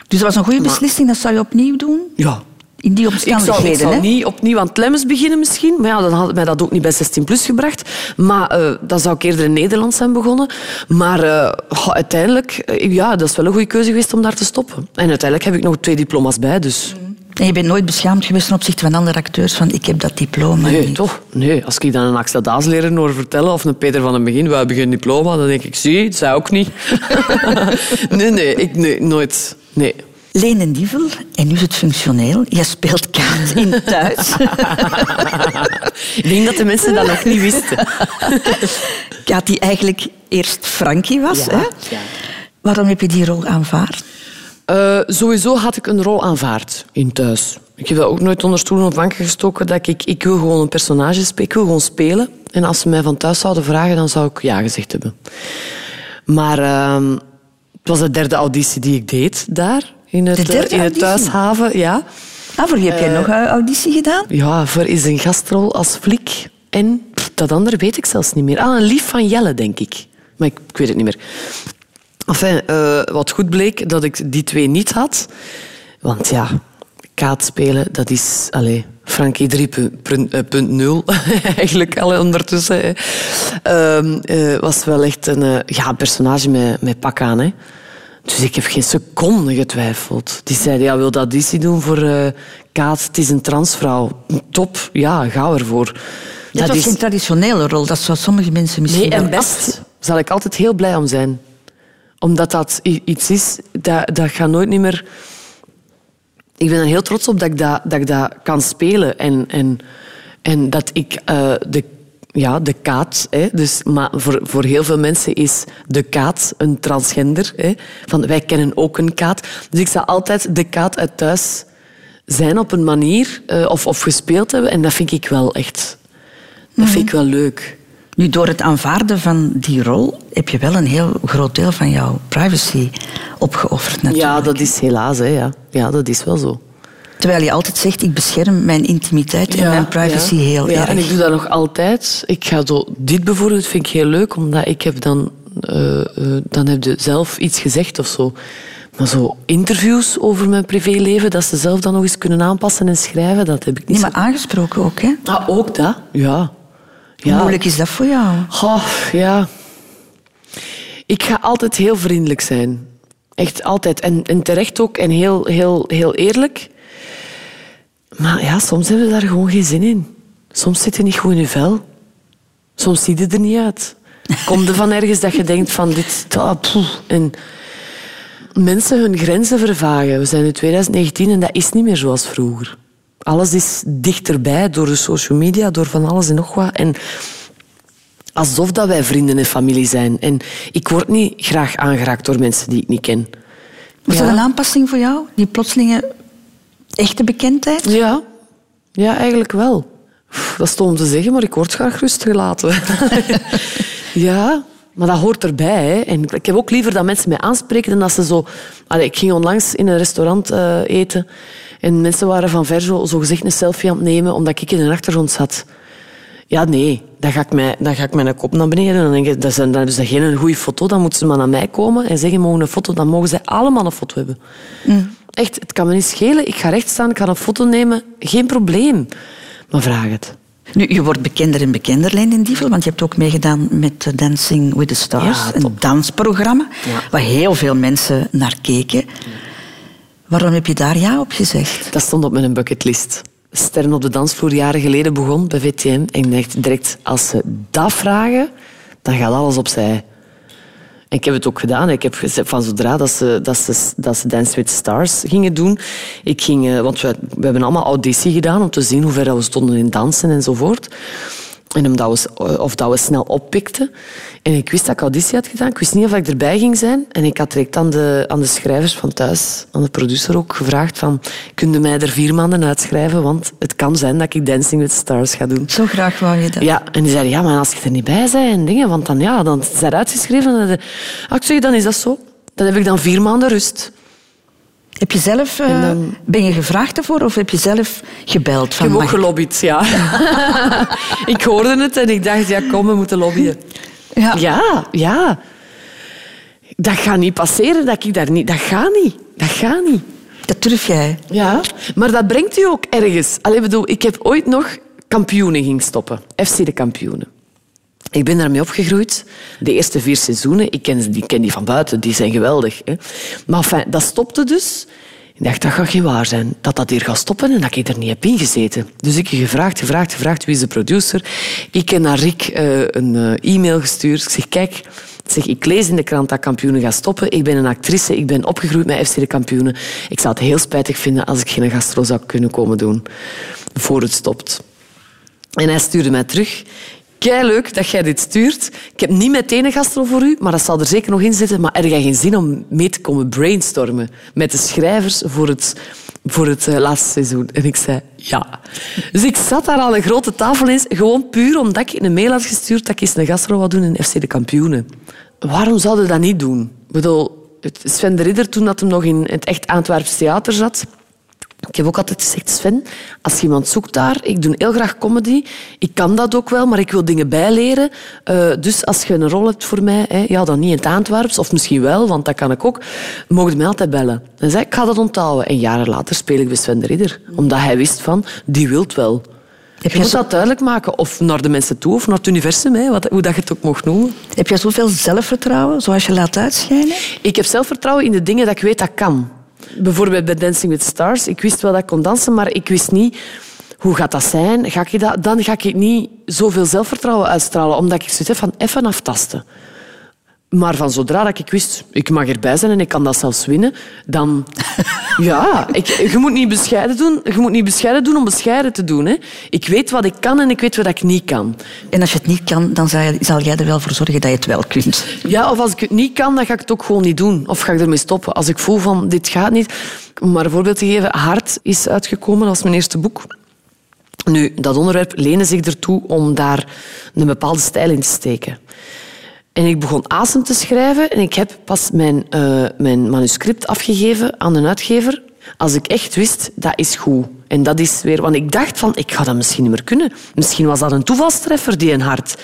Speaker 1: Dus dat was een goede beslissing, dat zou je opnieuw doen?
Speaker 2: Ja,
Speaker 1: In die
Speaker 2: ik zou,
Speaker 1: omstandigheden,
Speaker 2: ik zou niet opnieuw aan Tlemmes beginnen misschien. Maar ja, dan had mij dat ook niet bij 16 plus gebracht. Maar eh, dan zou ik eerder in Nederland zijn begonnen. Maar eh, uiteindelijk, eh, ja, dat is wel een goede keuze geweest om daar te stoppen. En uiteindelijk heb ik nog twee diploma's bij, dus...
Speaker 1: En je bent nooit beschaamd geweest ten opzichte van andere acteurs van ik heb dat diploma
Speaker 2: Nee,
Speaker 1: niet.
Speaker 2: toch? Nee, als ik dan een Axel Daasleraar hoor vertellen of een Peter van den Begin, we hebben geen diploma, dan denk ik, zie, het zei ook niet. nee, nee, ik, nee, nooit. Nee.
Speaker 1: Leen en Dievel, en nu is het functioneel. Jij speelt kaart in thuis.
Speaker 2: Ik denk dat de mensen dat nog niet wisten.
Speaker 1: Kaat die eigenlijk eerst Frankie was.
Speaker 2: Ja,
Speaker 1: hè?
Speaker 2: ja.
Speaker 1: Waarom heb je die rol aanvaard?
Speaker 2: Eh, sowieso had ik een rol aanvaard in thuis. Ik heb dat ook nooit onder stoelen of banken gestoken. Dat ik, ik wil gewoon een personage spelen. Ik wil gewoon spelen. En als ze mij van thuis zouden vragen, dan zou ik ja gezegd hebben. Maar ehm, het was de derde auditie die ik deed daar. In het,
Speaker 1: De
Speaker 2: eh, in het thuishaven, ja.
Speaker 1: Ah, voor wie heb jij nog een auditie gedaan?
Speaker 2: Ja, voor is een gastrol als flik. En dat andere weet ik zelfs niet meer. Ah, een lief van Jelle, denk ik. Maar ik, ik weet het niet meer. Enfin, eh, wat goed bleek, dat ik die twee niet had. Want ja, kaart spelen, dat is... Allez, Frankie 3.0 eigenlijk al ondertussen. Ehm, eh, was wel echt een eh, ja, personage met, met pak aan. Hè. Dus ik heb geen seconde getwijfeld. Die zeiden, ja, wil dat auditie doen voor eh Kaat? Het is een transvrouw. Top, ja, ga ervoor.
Speaker 1: Dat, was geen traditionele rol, dat zou sommige mensen misschien
Speaker 2: Nee, en best zal ik altijd heel blij om zijn. Omdat dat iets is, dat, dat gaat nooit niet meer... Ik ben er heel trots op dat ik dat, dat, ik dat kan spelen. En, en, en dat ik eh, de, ja, de kaat... Hè, dus, maar voor, voor heel veel mensen is de kaat een transgender. Hè, van, wij kennen ook een kaat. Dus ik zal altijd de kaat uit thuis zijn op een manier... eh, of, of gespeeld hebben. En dat vind ik wel echt... Dat vind ik wel leuk.
Speaker 1: Nu, door het aanvaarden van die rol heb je wel een heel groot deel van jouw privacy opgeofferd natuurlijk.
Speaker 2: Ja, dat is helaas, hè, ja. Ja, dat is wel zo.
Speaker 1: Terwijl je altijd zegt, ik bescherm mijn intimiteit en mijn privacy
Speaker 2: ja.
Speaker 1: heel
Speaker 2: ja,
Speaker 1: erg.
Speaker 2: En ik doe dat nog altijd. Ik ga zo, dit bijvoorbeeld vind ik heel leuk, omdat ik heb dan, eh, eh, dan heb je zelf iets gezegd of zo. Maar zo interviews over mijn privéleven, dat ze zelf dan nog eens kunnen aanpassen en schrijven, dat heb ik niet
Speaker 1: Nee, maar aangesproken ook, hè?
Speaker 2: Ah, ook dat? Ja.
Speaker 1: Hoe
Speaker 2: ja.
Speaker 1: moeilijk is dat voor jou?
Speaker 2: Goh, ja. Ik ga altijd heel vriendelijk zijn. Echt altijd. En, en terecht ook. En heel, heel, heel eerlijk. Maar ja, soms hebben we daar gewoon geen zin in. Soms zit je niet goed in je vel. Soms ziet het er niet uit. Komt er van ergens dat je denkt van dit... ah, poeh. En mensen hun grenzen vervagen. We zijn in 2019 en dat is niet meer zoals vroeger. Alles is dichterbij door de social media, door van alles en nog wat. En alsof dat wij vrienden en familie zijn. En ik word niet graag aangeraakt door mensen die ik niet ken.
Speaker 1: Was dat een aanpassing voor jou? Die plotselinge echte bekendheid?
Speaker 2: Ja, ja eigenlijk wel. Dat is om te zeggen, maar ik word graag rust gelaten. ja, maar dat hoort erbij. Hè. En ik heb ook liever dat mensen mij aanspreken dan dat ze zo... Ik ging onlangs in een restaurant eh, eten en mensen waren van ver zo, zo een selfie aan het nemen omdat ik in een achtergrond zat. Ja, nee. Dan ga ik, mij, dan ga ik mijn kop naar beneden. En dan denk ik, dat is, dan is dat geen goede foto. Dan moeten ze maar naar mij komen en zeggen, mogen een foto. Dan mogen zij allemaal een foto hebben. Echt, het kan me niet schelen. Ik ga recht staan, ik ga een foto nemen. Geen probleem. Maar vraag het.
Speaker 1: Nu, je wordt bekender en bekender, Leen in Dievel, want je hebt ook meegedaan met eh, Dancing with the Stars,
Speaker 2: Ja,
Speaker 1: een dansprogramma
Speaker 2: Ja.
Speaker 1: waar heel veel mensen naar keken. Waarom heb je daar ja op gezegd?
Speaker 2: Dat stond op mijn bucketlist. Sterren op de dansvloer jaren geleden begon bij VTM. En ik dacht direct, als ze dat vragen, dan gaat alles opzij. En ik heb het ook gedaan. Ik heb van zodra dat ze, dat ze, dat ze Dance with Stars gingen doen. Ik ging, eh, want we, we hebben allemaal auditie gedaan om te zien hoe ver we stonden in dansen enzovoort. En omdat we, of dat we snel oppikten. En ik wist dat ik auditie had gedaan. Ik wist niet of ik erbij ging zijn. En ik had direct aan de, aan de schrijvers van thuis, aan de producer ook, gevraagd van... Kun je mij er vier maanden uitschrijven? Want het kan zijn dat ik Dancing with Stars ga doen.
Speaker 1: Zo graag wou je dat.
Speaker 2: Ja, en die zeiden, ja, maar als je er niet bij bent en dingen, want dan, ja, dan is het uitgeschreven. En dan, ah, ik zeg, dan is dat zo. Dan heb ik dan vier maanden rust.
Speaker 1: Heb je zelf, eh,
Speaker 2: dan-
Speaker 1: ben je gevraagd ervoor of heb je zelf gebeld?
Speaker 2: Ik
Speaker 1: Van,
Speaker 2: heb ook
Speaker 1: mag ik-
Speaker 2: gelobbyd, ja. ik hoorde het en ik dacht, ja, kom, we moeten lobbyen.
Speaker 1: Ja.
Speaker 2: Ja, ja. Dat gaat niet passeren, dat ik daar niet... Dat gaat niet. Dat gaat niet.
Speaker 1: Dat durf jij.
Speaker 2: Ja, maar dat brengt u ook ergens. Allee, bedoel, ik heb ooit nog kampioenen ging stoppen. FC de kampioenen. Ik ben daarmee opgegroeid. De eerste vier seizoenen, ik ken die, ken die van buiten, die zijn geweldig. Hè. Maar dat stopte dus. Ik dacht, dat gaat geen waar zijn. Dat dat hier gaat stoppen en dat ik er niet heb ingezeten. Dus ik heb gevraagd, gevraagd, gevraagd, wie is de producer? Ik heb naar Rick eh, een eh, e-mail gestuurd. Ik zeg, kijk, zeg, ik lees in de krant dat kampioenen gaan stoppen. Ik ben een actrice, ik ben opgegroeid met FC de kampioenen. Ik zou het heel spijtig vinden als ik geen gastro zou kunnen komen doen voor het stopt. En hij stuurde mij terug. Leuk dat jij dit stuurt. Ik heb niet meteen een gastro voor u, maar dat zal er zeker nog in zitten. Maar heb jij geen zin om mee te komen brainstormen met de schrijvers voor het, voor het eh, laatste seizoen? En ik zei ja. Dus ik zat daar aan een grote tafel eens, gewoon puur omdat ik een mail had gestuurd dat ik eens een gastro wou doen in FC de Kampioenen. Waarom zouden we dat niet doen? Ik bedoel, Sven de Ridder, toen dat hem nog in het echt Antwerps theater zat, ik heb ook altijd gezegd, Sven, als je iemand zoekt daar, ik doe heel graag comedy. Ik kan dat ook wel, maar ik wil dingen bijleren. Eh, dus als je een rol hebt voor mij, hè, ja, dan niet in het Antwerps, of misschien wel, want dat kan ik ook, mocht je mij altijd bellen. Dan zei ik, ik ga dat onthouden. En jaren later speel ik bij Sven de Ridder. Omdat hij wist van, die wilt wel.
Speaker 1: Heb
Speaker 2: Je
Speaker 1: je,
Speaker 2: moet
Speaker 1: zo,
Speaker 2: dat duidelijk maken, of naar de mensen toe, of naar het universum, hè, wat, hoe dat je het ook mocht noemen.
Speaker 1: heb je zoveel zelfvertrouwen, zoals je laat uitschijnen?
Speaker 2: Ik heb zelfvertrouwen in de dingen dat ik weet dat ik kan. Bijvoorbeeld bij Dancing with Stars. Ik wist wel dat ik kon dansen, maar ik wist niet... Hoe gaat dat zijn? Ga ik dat, dan ga ik niet zoveel zelfvertrouwen uitstralen, omdat ik zoiets van even aftasten. Maar van zodra dat ik wist, ik mag erbij zijn en ik kan dat zelfs winnen, dan... Ja, ik, je, moet niet bescheiden doen, je moet niet bescheiden doen om bescheiden te doen. Hè. Ik weet wat ik kan en ik weet wat ik niet kan.
Speaker 1: En als je het niet kan, dan zal, jij er wel voor zorgen dat je het wel kunt.
Speaker 2: Ja, of als ik het niet kan, dan ga ik het ook gewoon niet doen. Of ga ik ermee stoppen. Als ik voel van, dit gaat niet. Om maar een voorbeeld te geven. Hart is uitgekomen als mijn eerste boek. Nu, dat onderwerp leende zich ertoe om daar een bepaalde stijl in te steken. En ik begon Asem te schrijven en ik heb pas mijn, eh, mijn manuscript afgegeven aan een uitgever als ik echt wist, dat is goed. En dat is weer... Want ik dacht van, ik ga dat misschien niet meer kunnen. Misschien was dat een toevalstreffer, die een hart.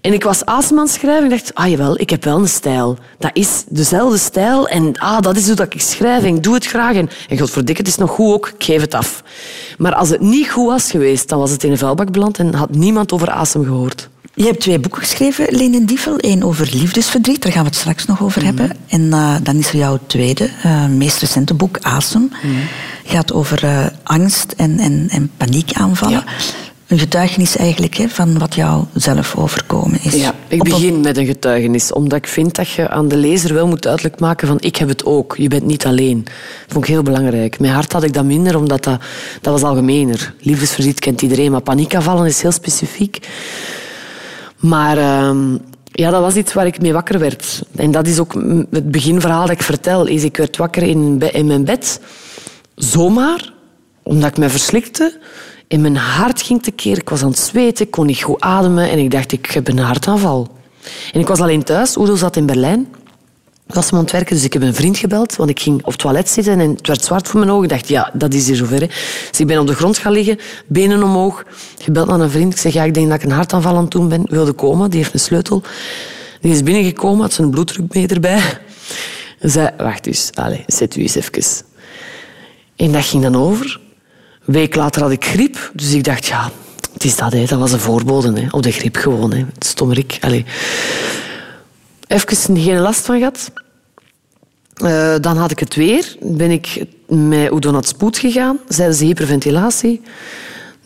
Speaker 2: En ik was het schrijven en dacht, ah jawel, ik heb wel een stijl. Dat is dezelfde stijl en ah, dat is hoe dat ik schrijf en ik doe het graag. En, en het is nog goed ook, ik geef het af. Maar als het niet goed was geweest, dan was het in een vuilbak beland en had niemand over Asem gehoord.
Speaker 1: Je hebt twee boeken geschreven, Leen en Dievel. Eén over liefdesverdriet, daar gaan we het straks nog over hebben. En eh, dan is er jouw tweede, eh, meest recente boek, Asem. Gaat over eh, angst en, en, en paniekaanvallen. Een getuigenis eigenlijk hè, van wat jou zelf overkomen is.
Speaker 2: Ja, ik begin met een getuigenis, omdat ik vind dat je aan de lezer wel moet duidelijk maken van ik heb het ook, je bent niet alleen. Dat vond ik heel belangrijk. Met hart had ik dat minder, omdat dat, dat was algemener. Liefdesverdriet kent iedereen, maar paniekaanvallen is heel specifiek. Maar ehm, ja, dat was iets waar ik mee wakker werd. En dat is ook het beginverhaal dat ik vertel. Is ik werd wakker in, in mijn bed, zomaar, omdat ik me verslikte. En mijn hart ging tekeer. Ik was aan het zweten, kon niet goed ademen. En ik dacht, ik heb een hartaanval. En ik was alleen thuis. Oedo zat in Berlijn. Ik was aan het dus ik heb een vriend gebeld. Want ik ging op het toilet zitten en het werd zwart voor mijn ogen. Ik dacht, ja, dat is hier zover. Hè. Dus ik ben op de grond gaan liggen, benen omhoog. Gebeld naar een vriend. Ik zeg, ja, ik denk dat ik een hartaanval aan het doen ben. Wilde komen, die heeft een sleutel. Die is binnengekomen, had zijn bloeddrukmeter erbij. En zei, wacht eens, allez, zet u eens even. En dat ging dan over. Een week later had ik griep, dus ik dacht, ja, het is dat, hè. dat was een voorbode hè. op de griep gewoon. Hè. Stommerik. Allee. Even geen last van gehad. Eh, dan had ik het weer. Ben ik met het spoed gegaan. Zeiden ze hyperventilatie.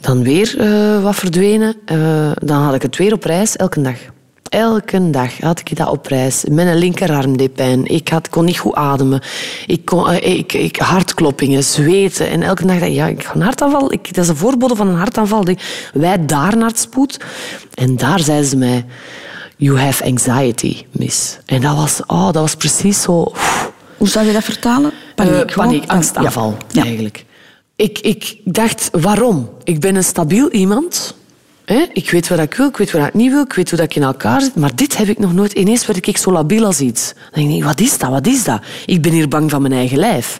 Speaker 2: Dan weer eh, wat verdwenen. Eh, dan had ik het weer op reis, elke dag. Elke dag had ik dat op reis. Mijn linkerarm deed pijn. Ik had, kon niet goed ademen. Ik kon, ik, ik, hartkloppingen, zweten. En elke dag dacht ik, ja, ik ga een hartaanval. Ik, dat is een voorbode van een hartaanval. Wij daar naar het spoed. En daar zeiden ze mij... You have anxiety, miss. En dat was, oh, dat was precies zo...
Speaker 1: Hoe zou je dat vertalen? Paniek,
Speaker 2: Eh, paniek, angstaanval,
Speaker 1: Ja.
Speaker 2: eigenlijk. Ik, ik dacht, waarom? Ik ben een stabiel iemand. Hè? Ik weet wat ik wil, ik weet wat ik niet wil, ik weet hoe dat ik in elkaar zit. Maar dit heb ik nog nooit. Ineens werd ik zo labiel als iets. Dan denk ik, wat is dat, wat is dat? Ik ben hier bang van mijn eigen lijf.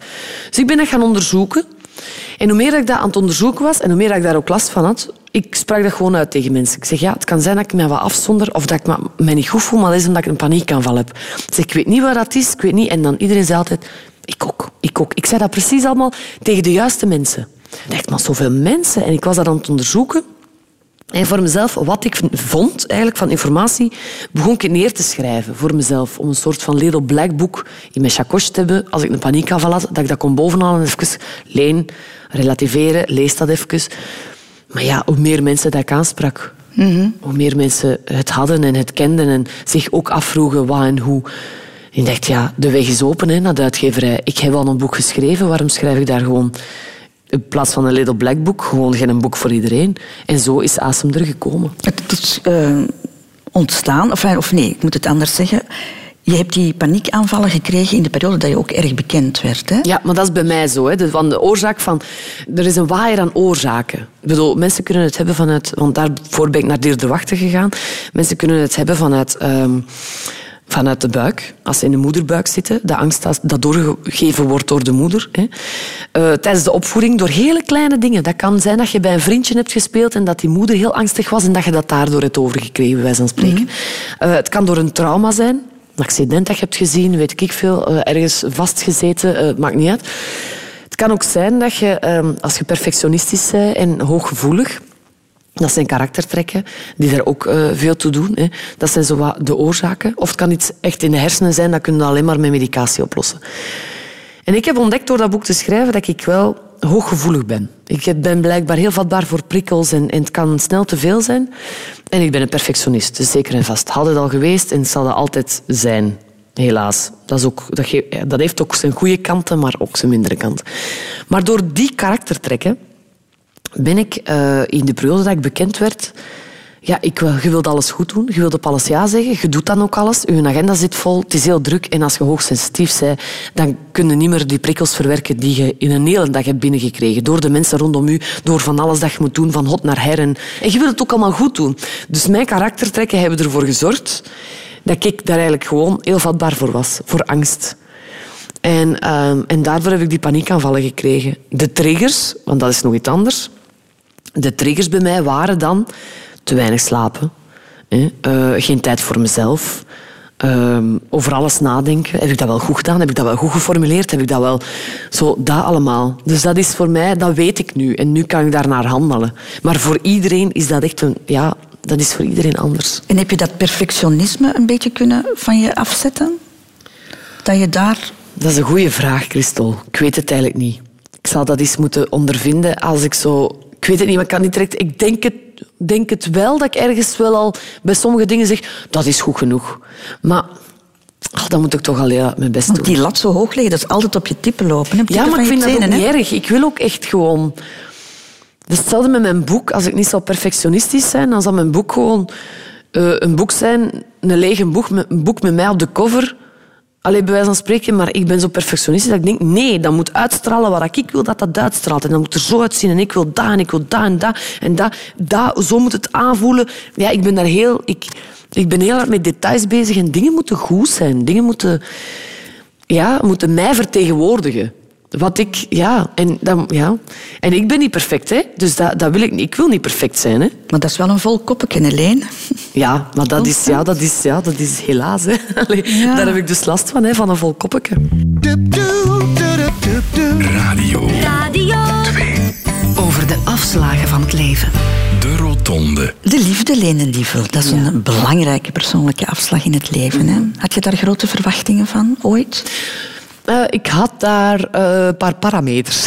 Speaker 2: Dus ik ben dat gaan onderzoeken. En hoe meer dat ik dat aan het onderzoeken was, en hoe meer dat ik daar ook last van had, ik sprak dat gewoon uit tegen mensen. Ik zeg, ja, het kan zijn dat ik mij wat afzonder of dat ik me- niet goed voel, maar dat is omdat ik een paniekaanval heb. Ik zeg, ik weet niet wat dat is, ik weet niet. En dan iedereen zei altijd, ik ook, ik ook. Ik zei dat precies allemaal tegen de juiste mensen. Ik dacht, maar zoveel mensen. En ik was dat aan het onderzoeken. En voor mezelf, wat ik vond eigenlijk van informatie, begon ik neer te schrijven voor mezelf. Om een soort van little black book in mijn chakos te hebben. Als ik een paniekaanval had, dat ik dat kon bovenhalen en even leen, relativeren, lees dat even. Maar ja, hoe meer mensen dat ik aansprak, hoe meer mensen het hadden en het kenden en zich ook afvroegen wat en hoe. En ik dacht, ja, de weg is open hè, naar de uitgeverij. Ik heb al een boek geschreven, waarom schrijf ik daar gewoon in plaats van een Little Black boek, gewoon geen boek voor iedereen. En zo is Asem er gekomen.
Speaker 1: Het is eh, ontstaan, of, of nee, ik moet het anders zeggen. Je hebt die paniekaanvallen gekregen in de periode dat je ook erg bekend werd. Hè?
Speaker 2: Ja, maar dat is bij mij zo. Hè. De, van de oorzaak van... Er is een waaier aan oorzaken. Ik bedoel, mensen kunnen het hebben vanuit... Want daarvoor ben ik naar Dier de Wachter gegaan. Mensen kunnen het hebben vanuit... ehm, vanuit de buik, als ze in de moederbuik zitten, de angst dat, doorgegeven wordt door de moeder. Hè. Eh, tijdens de opvoeding, door hele kleine dingen. Dat kan zijn dat je bij een vriendje hebt gespeeld en dat die moeder heel angstig was en dat je dat daardoor hebt overgekregen, wijze van spreken. Eh, het kan door een trauma zijn, een accident dat je hebt gezien, weet ik veel, eh, ergens vastgezeten, maakt niet uit. Het kan ook zijn dat je, ehm, als je perfectionistisch bent en hooggevoelig, dat zijn karaktertrekken die daar ook eh, veel toe doen. Hè. Dat zijn zo wat de oorzaken. Of het kan iets echt in de hersenen zijn, dat kun je alleen maar met medicatie oplossen. En ik heb ontdekt door dat boek te schrijven dat ik wel hooggevoelig ben. Ik ben blijkbaar heel vatbaar voor prikkels en, en het kan snel te veel zijn. En ik ben een perfectionist, dus zeker en vast. Had het al geweest en zal dat altijd zijn. Helaas. Dat, is ook, dat, dat heeft ook zijn goede kanten, maar ook zijn mindere kanten. Maar door die karaktertrekken ben ik eh, in de periode dat ik bekend werd... Ja, ik, wil- je wilt alles goed doen. Je wilt op alles ja zeggen. Je doet dan ook alles. Je agenda zit vol. Het is heel druk. En als je hoogsensitief bent, dan kun je niet meer die prikkels verwerken die je in een hele dag hebt binnengekregen. Door de mensen rondom u, door van alles dat je moet doen, van hot naar her. En, je wilt het ook allemaal goed doen. Dus mijn karaktertrekken hebben ervoor gezorgd dat ik daar eigenlijk gewoon heel vatbaar voor was. Voor angst. En, ehm, en daarvoor heb ik die paniekaanvallen gekregen. De triggers, want dat is nog iets anders. De triggers bij mij waren dan te weinig slapen, hè, eh, geen tijd voor mezelf, ehm, over alles nadenken. Heb ik dat wel goed gedaan? Heb ik dat wel goed geformuleerd? Heb ik dat wel... Zo, dat allemaal. Dus dat is voor mij, dat weet ik nu. En nu kan ik daarnaar handelen. Maar voor iedereen is dat echt een, ja, dat is voor iedereen anders.
Speaker 1: En heb je dat perfectionisme een beetje kunnen van je afzetten? Dat je daar...
Speaker 2: Dat is een goede vraag, Christel. Ik weet het eigenlijk niet. Ik zal dat eens moeten ondervinden als ik zo... Ik weet het niet, maar ik kan niet direct... Ik denk het, denk het wel dat ik ergens wel al bij sommige dingen zeg... Dat is goed genoeg. Maar ach, dan moet ik toch al ja, mijn best doen.
Speaker 1: die lat zo hoog leggen, dat is altijd op je tippen lopen. Op
Speaker 2: Ja, maar ik vind dat ook niet erg. Ik wil ook echt gewoon... Hetzelfde met mijn boek. Als ik niet zou perfectionistisch zijn, dan zal mijn boek gewoon eh, een boek zijn, een lege boek een boek met mij op de cover. Alleen bij wijze van spreken, maar ik ben zo perfectionistisch dat ik denk, nee, dat moet uitstralen wat ik wil dat dat uitstraalt. En dat moet er zo uitzien en ik wil dat en ik wil dat en dat en dat. zo moet het aanvoelen. Ja, ik ben daar heel... Ik, ik ben heel hard met details bezig en dingen moeten goed zijn. Dingen moeten ja, moeten mij vertegenwoordigen. Wat ik, ja, en, dan, ja. en ik ben niet perfect, hè? dus dat, dat wil ik niet. Ik wil niet perfect zijn. Hè?
Speaker 1: Maar dat is wel een vol koppetje, Helene.
Speaker 2: Ja, maar dat is, ja, dat is, ja, dat is helaas. Hè? Allee,
Speaker 1: Ja.
Speaker 2: Daar heb ik dus last van, hè, van een vol koppetje.
Speaker 4: Radio
Speaker 3: Radio
Speaker 9: Over de afslagen van het leven.
Speaker 4: De Rotonde.
Speaker 1: De liefde, Lene Lievel, dat is een belangrijke persoonlijke afslag in het leven. Hè? Had je daar grote verwachtingen van, ooit?
Speaker 2: Eh, ik had daar eh, een paar parameters.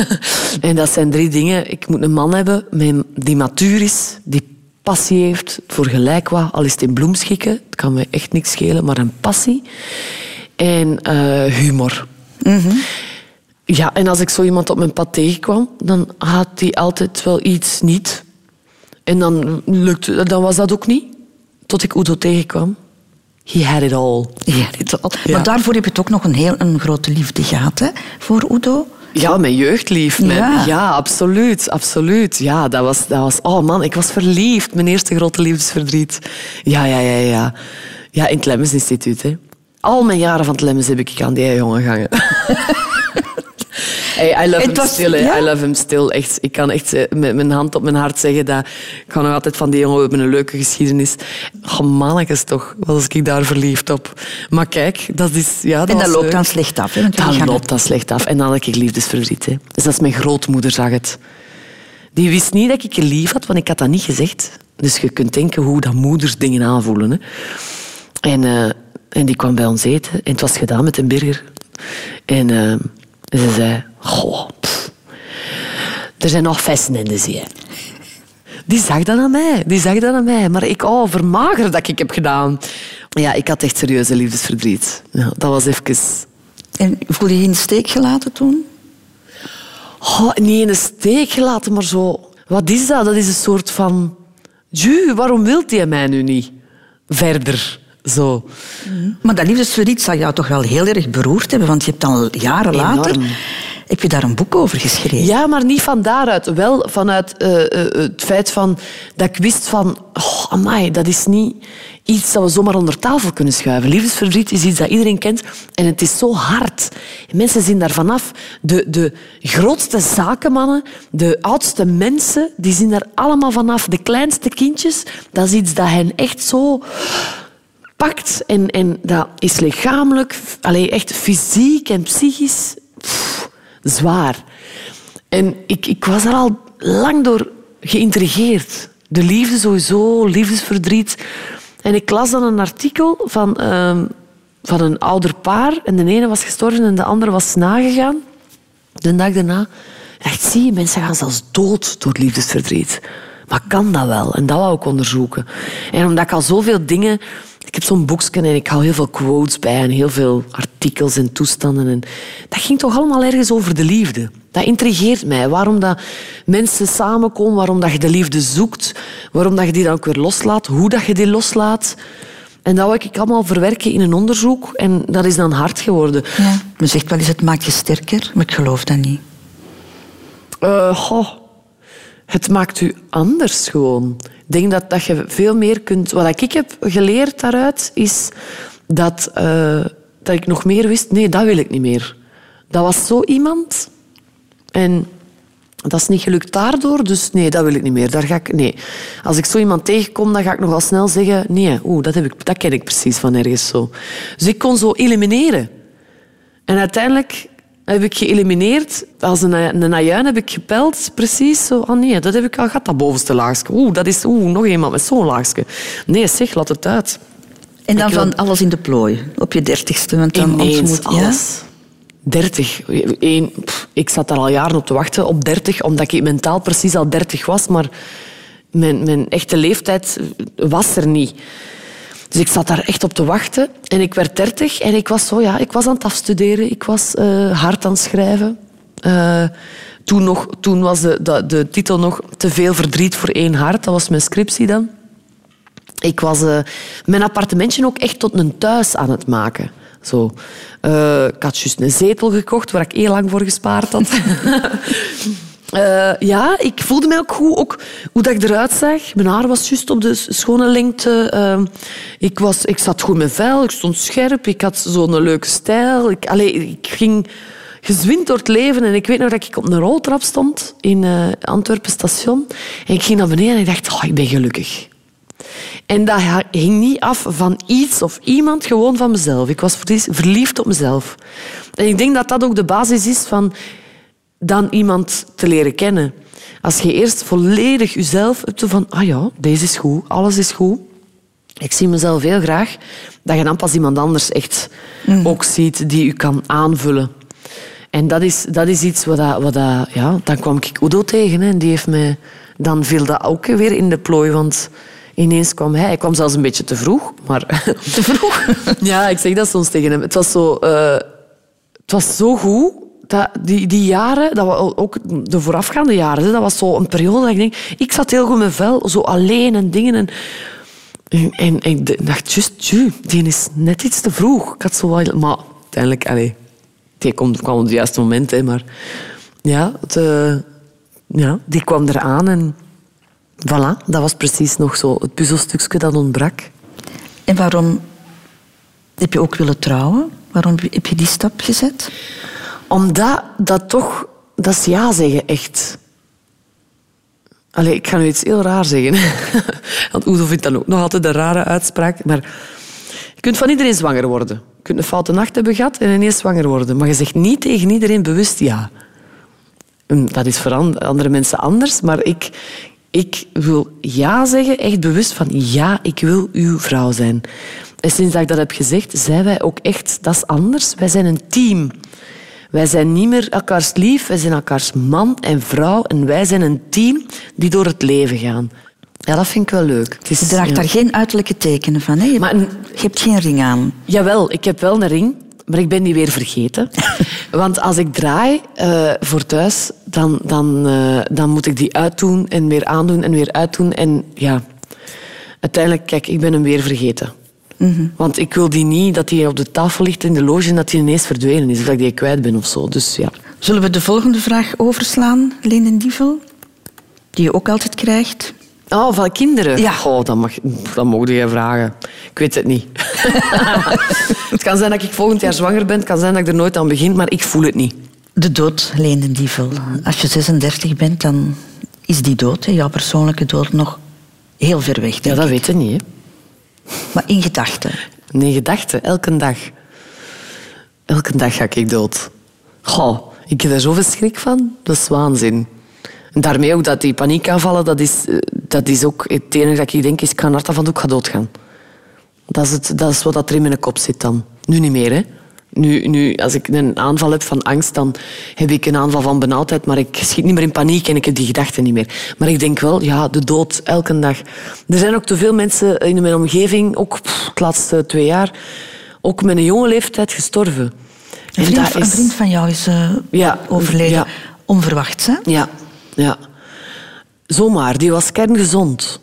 Speaker 2: en dat zijn drie dingen. Ik moet een man hebben die matuur is, die passie heeft voor gelijk wat, al is het in bloemschikken. Het kan me echt niks schelen, maar een passie. En eh, humor. Ja, en als ik zo iemand op mijn pad tegenkwam, dan had hij altijd wel iets niet. En dan, lukte, dan was dat ook niet. Tot ik Udo tegenkwam. He had it all.
Speaker 1: Al.
Speaker 2: Ja.
Speaker 1: Maar daarvoor heb je toch nog een heel een grote liefde gehad, hè? Voor Udo.
Speaker 2: Ja, mijn jeugdlief. Mijn,
Speaker 1: Ja.
Speaker 2: ja. absoluut, absoluut. Ja, dat was, dat was... Oh man, ik was verliefd. Mijn eerste grote liefdesverdriet. Ja, ja, ja, ja. Ja, in het Lemmens Instituut, hè. Al mijn jaren van het Lemmens heb ik aan die jongen gehangen. Hey, I love him
Speaker 1: was-
Speaker 2: still.
Speaker 1: ja?
Speaker 2: I love him still. Echt, ik kan echt eh, met mijn hand op mijn hart zeggen dat ik kan nog altijd van die jongen we hebben een leuke geschiedenis. Oh, mannetjes toch, wat was ik daar verliefd op. Maar kijk, dat is... Ja, dat
Speaker 1: En dat loopt
Speaker 2: leuk.
Speaker 1: dan slecht af. Hè? Want jullie
Speaker 2: Dan loopt dat slecht af. En dan had ik liefdesverdriet. Hè. Dus dat is mijn grootmoeder, zag het. Die wist niet dat ik je lief had, want ik had dat niet gezegd. Dus je kunt denken hoe dat moeders dingen aanvoelen. Hè. En, eh, en die kwam bij ons eten. En het was gedaan met een burger. En eh, ze zei... Goh, pff, er zijn nog vissen in de zee. Die zag dat aan mij. Die zag dat aan mij. Maar ik, oh, vermager dat ik heb gedaan. Ja, ik had echt serieuze liefdesverdriet. Ja, dat was even...
Speaker 1: En voelde je je in de steek gelaten toen?
Speaker 2: Oh, niet in de steek gelaten, maar zo... Wat is dat? Dat is een soort van... Ju, waarom wilt hij mij nu niet? Verder, zo.
Speaker 1: Maar dat liefdesverdriet zal jou toch wel heel erg beroerd hebben, want je hebt al jaren later... Heb je daar een boek over geschreven?
Speaker 2: Ja, maar niet van daaruit. Wel vanuit eh, eh, het feit van, dat ik wist van... Oh, amai, dat is niet iets dat we zomaar onder tafel kunnen schuiven. Liefdesverdriet is iets dat iedereen kent en het is zo hard. En mensen zien daar vanaf. De, de grootste zakenmannen, de oudste mensen, die zien daar allemaal vanaf. De kleinste kindjes, dat is iets dat hen echt zo pakt. En, en dat is lichamelijk, allee, echt fysiek en psychisch zwaar. En ik, ik was er al lang door geïntrigeerd. De liefde sowieso, liefdesverdriet. En ik las dan een artikel van, ehm, van een ouder paar. En de ene was gestorven en de andere was nagegaan. De dag daarna. Dacht, zie je, mensen gaan zelfs dood door liefdesverdriet. Maar kan dat wel? En dat wou ik onderzoeken. En omdat ik al zoveel dingen... Ik heb zo'n boekje en ik hou heel veel quotes bij en heel veel artikels en toestanden. En dat ging toch allemaal ergens over de liefde. Dat intrigeert mij. Waarom dat mensen samenkomen, waarom dat je de liefde zoekt, waarom dat je die dan ook weer loslaat, hoe dat je die loslaat. En dat wou ik allemaal verwerken in een onderzoek. En dat is dan hard geworden.
Speaker 1: Ja. Men zegt wel eens, het maakt je sterker, maar ik geloof dat niet.
Speaker 2: Eh, goh, het maakt u anders gewoon. Denk dat, dat je veel meer kunt... Wat ik heb geleerd daaruit, is dat, eh, dat ik nog meer wist... Nee, dat wil ik niet meer. Dat was zo iemand. En dat is niet gelukt daardoor, dus nee, dat wil ik niet meer. Daar ga ik, nee. Als ik zo iemand tegenkom, dan ga ik nogal snel zeggen... Nee, oeh, dat, heb ik, dat ken ik precies van ergens zo. Dus ik kon zo elimineren. En uiteindelijk heb ik geëlimineerd. Als een, een ajuin heb ik gepeld, precies. Zo, oh nee, dat heb ik al gehad, dat bovenste laagje. Oeh, dat is oeh, nog iemand met zo'n laagje. Nee, zeg, laat het uit.
Speaker 1: En dan
Speaker 2: Ik wil-
Speaker 1: van alles in de plooi, op je dertigste. Want dan ontmoet ja?
Speaker 2: alles. 30. Eén, pff, ik zat daar al jaren op te wachten, op 30, omdat ik mentaal precies al 30 was, maar mijn, mijn echte leeftijd was er niet. Dus ik zat daar echt op te wachten. En ik werd 30 en ik was zo, ja, ik was aan het afstuderen. Ik was eh, hard aan het schrijven. Eh, toen, nog, toen was de, de, titel nog Te veel verdriet voor één hart. Dat was mijn scriptie dan. Ik was eh, mijn appartementje ook echt tot een thuis aan het maken. Zo. Ik had juist een zetel gekocht waar ik heel lang voor gespaard had. Eh, ja, ik voelde mij ook goed. Ook hoe dat ik eruit zag. Mijn haar was juist op de schone lengte. Eh, ik, was, ik zat goed mijn vel. Ik stond scherp. Ik had zo'n leuke stijl. Ik, allee, ik ging gezwind door het leven. En ik weet nog dat ik op een roltrap stond in eh, Antwerpen station. En ik ging naar beneden en ik dacht, oh, ik ben gelukkig. En dat hing niet af van iets of iemand, gewoon van mezelf. Ik was verliefd op mezelf. En ik denk dat dat ook de basis is van dan iemand te leren kennen. Als je eerst volledig jezelf hebt van, ah ja, deze is goed, alles is goed. Ik zie mezelf heel graag dat je dan pas iemand anders echt ook ziet die je kan aanvullen. En dat is, dat is iets wat, dat, wat dat, ja, dan kwam ik Udo tegen hè, en die heeft mij, dan viel dat ook weer in de plooi, want ineens kwam hij. Hij kwam zelfs een beetje te vroeg, maar... Te vroeg? ja, ik zeg dat soms tegen hem. Het was zo, eh, het was zo goed. Dat die, die jaren, dat ook de voorafgaande jaren, dat was zo een periode dat ik denk... Ik zat heel goed mijn vel, zo alleen en dingen. En, en, ik dacht, just, ju, die is net iets te vroeg. Ik had zo wel... Maar uiteindelijk, allee, die kwam, kwam op het juiste moment, hè, maar... Ja, eh, ja, die kwam eraan en... Voilà, dat was precies nog zo het puzzelstukje dat ontbrak.
Speaker 1: En waarom heb je ook willen trouwen? Waarom heb je die stap gezet?
Speaker 2: Omdat dat toch... Dat is ja zeggen, echt. Allee, ik ga nu iets heel raar zeggen. Want Oedo vindt dat ook nog altijd een rare uitspraak. Maar je kunt van iedereen zwanger worden. Je kunt een foute nacht hebben gehad en ineens zwanger worden. Maar je zegt niet tegen iedereen bewust ja. Dat is voor an- andere mensen anders. Maar ik, ik wil ja zeggen, echt bewust van ja, ik wil uw vrouw zijn. En sinds dat ik dat heb gezegd, zijn wij ook echt... Dat is anders. Wij zijn een team. Wij zijn niet meer elkaars lief, wij zijn elkaars man en vrouw. En wij zijn een team die door het leven gaan. Ja, dat vind ik wel leuk. Is,
Speaker 1: Je draagt
Speaker 2: ja.
Speaker 1: daar geen uiterlijke tekenen van. Hè? Je,
Speaker 2: Maar-
Speaker 1: je hebt geen ring aan.
Speaker 2: Jawel, ik heb wel een ring, maar ik ben die weer vergeten. Want als ik draai eh, voor thuis, dan, dan, eh, dan moet ik die uitdoen en weer aandoen en weer uitdoen. En ja, uiteindelijk, kijk, ik ben hem weer vergeten. Want ik wil die niet dat die op de tafel ligt in de loge en dat die ineens verdwenen is. Of dat ik die kwijt ben of zo. Dus ja.
Speaker 1: Zullen we de volgende vraag overslaan, Leen Dievel? Die je ook altijd krijgt.
Speaker 2: Oh, van kinderen?
Speaker 1: Ja.
Speaker 2: Goh, dat, mag, dat mogen jij vragen. Ik weet het niet. het kan zijn dat ik volgend jaar zwanger ben. Het kan zijn dat ik er nooit aan begin, maar ik voel het niet.
Speaker 1: De dood, Leen Dievel. Als je 36 bent, dan is die dood, hè, jouw persoonlijke dood, nog heel ver weg.
Speaker 2: Ja, dat
Speaker 1: ik.
Speaker 2: weet je niet. Hè.
Speaker 1: Maar in gedachten.
Speaker 2: Nee, gedachten, elke dag. Elke dag ga ik dood. Goh, ik heb er zoveel schrik van. Dat is waanzin. En daarmee ook dat die paniekaanvallen, dat is, eh, dat is ook het enige dat ik denk, is ik ga hartaanval, ook ga doodgaan. Dat is, het, dat is wat er in mijn kop zit dan. Nu niet meer, hè. Nu, nu, als ik een aanval heb van angst, dan heb ik een aanval van benauwdheid, maar ik schiet niet meer in paniek en ik heb die gedachten niet meer. Maar ik denk wel, ja, de dood, elke dag. Er zijn ook te veel mensen in mijn omgeving, ook pff, de laatste twee jaar, ook met een jonge leeftijd gestorven.
Speaker 1: Een
Speaker 2: En
Speaker 1: vriend,
Speaker 2: dat
Speaker 1: een
Speaker 2: is-
Speaker 1: vriend van jou is eh,
Speaker 2: Ja,
Speaker 1: overleden.
Speaker 2: ja.
Speaker 1: Onverwachts, hè?
Speaker 2: Ja, ja. Zomaar, die was kerngezond.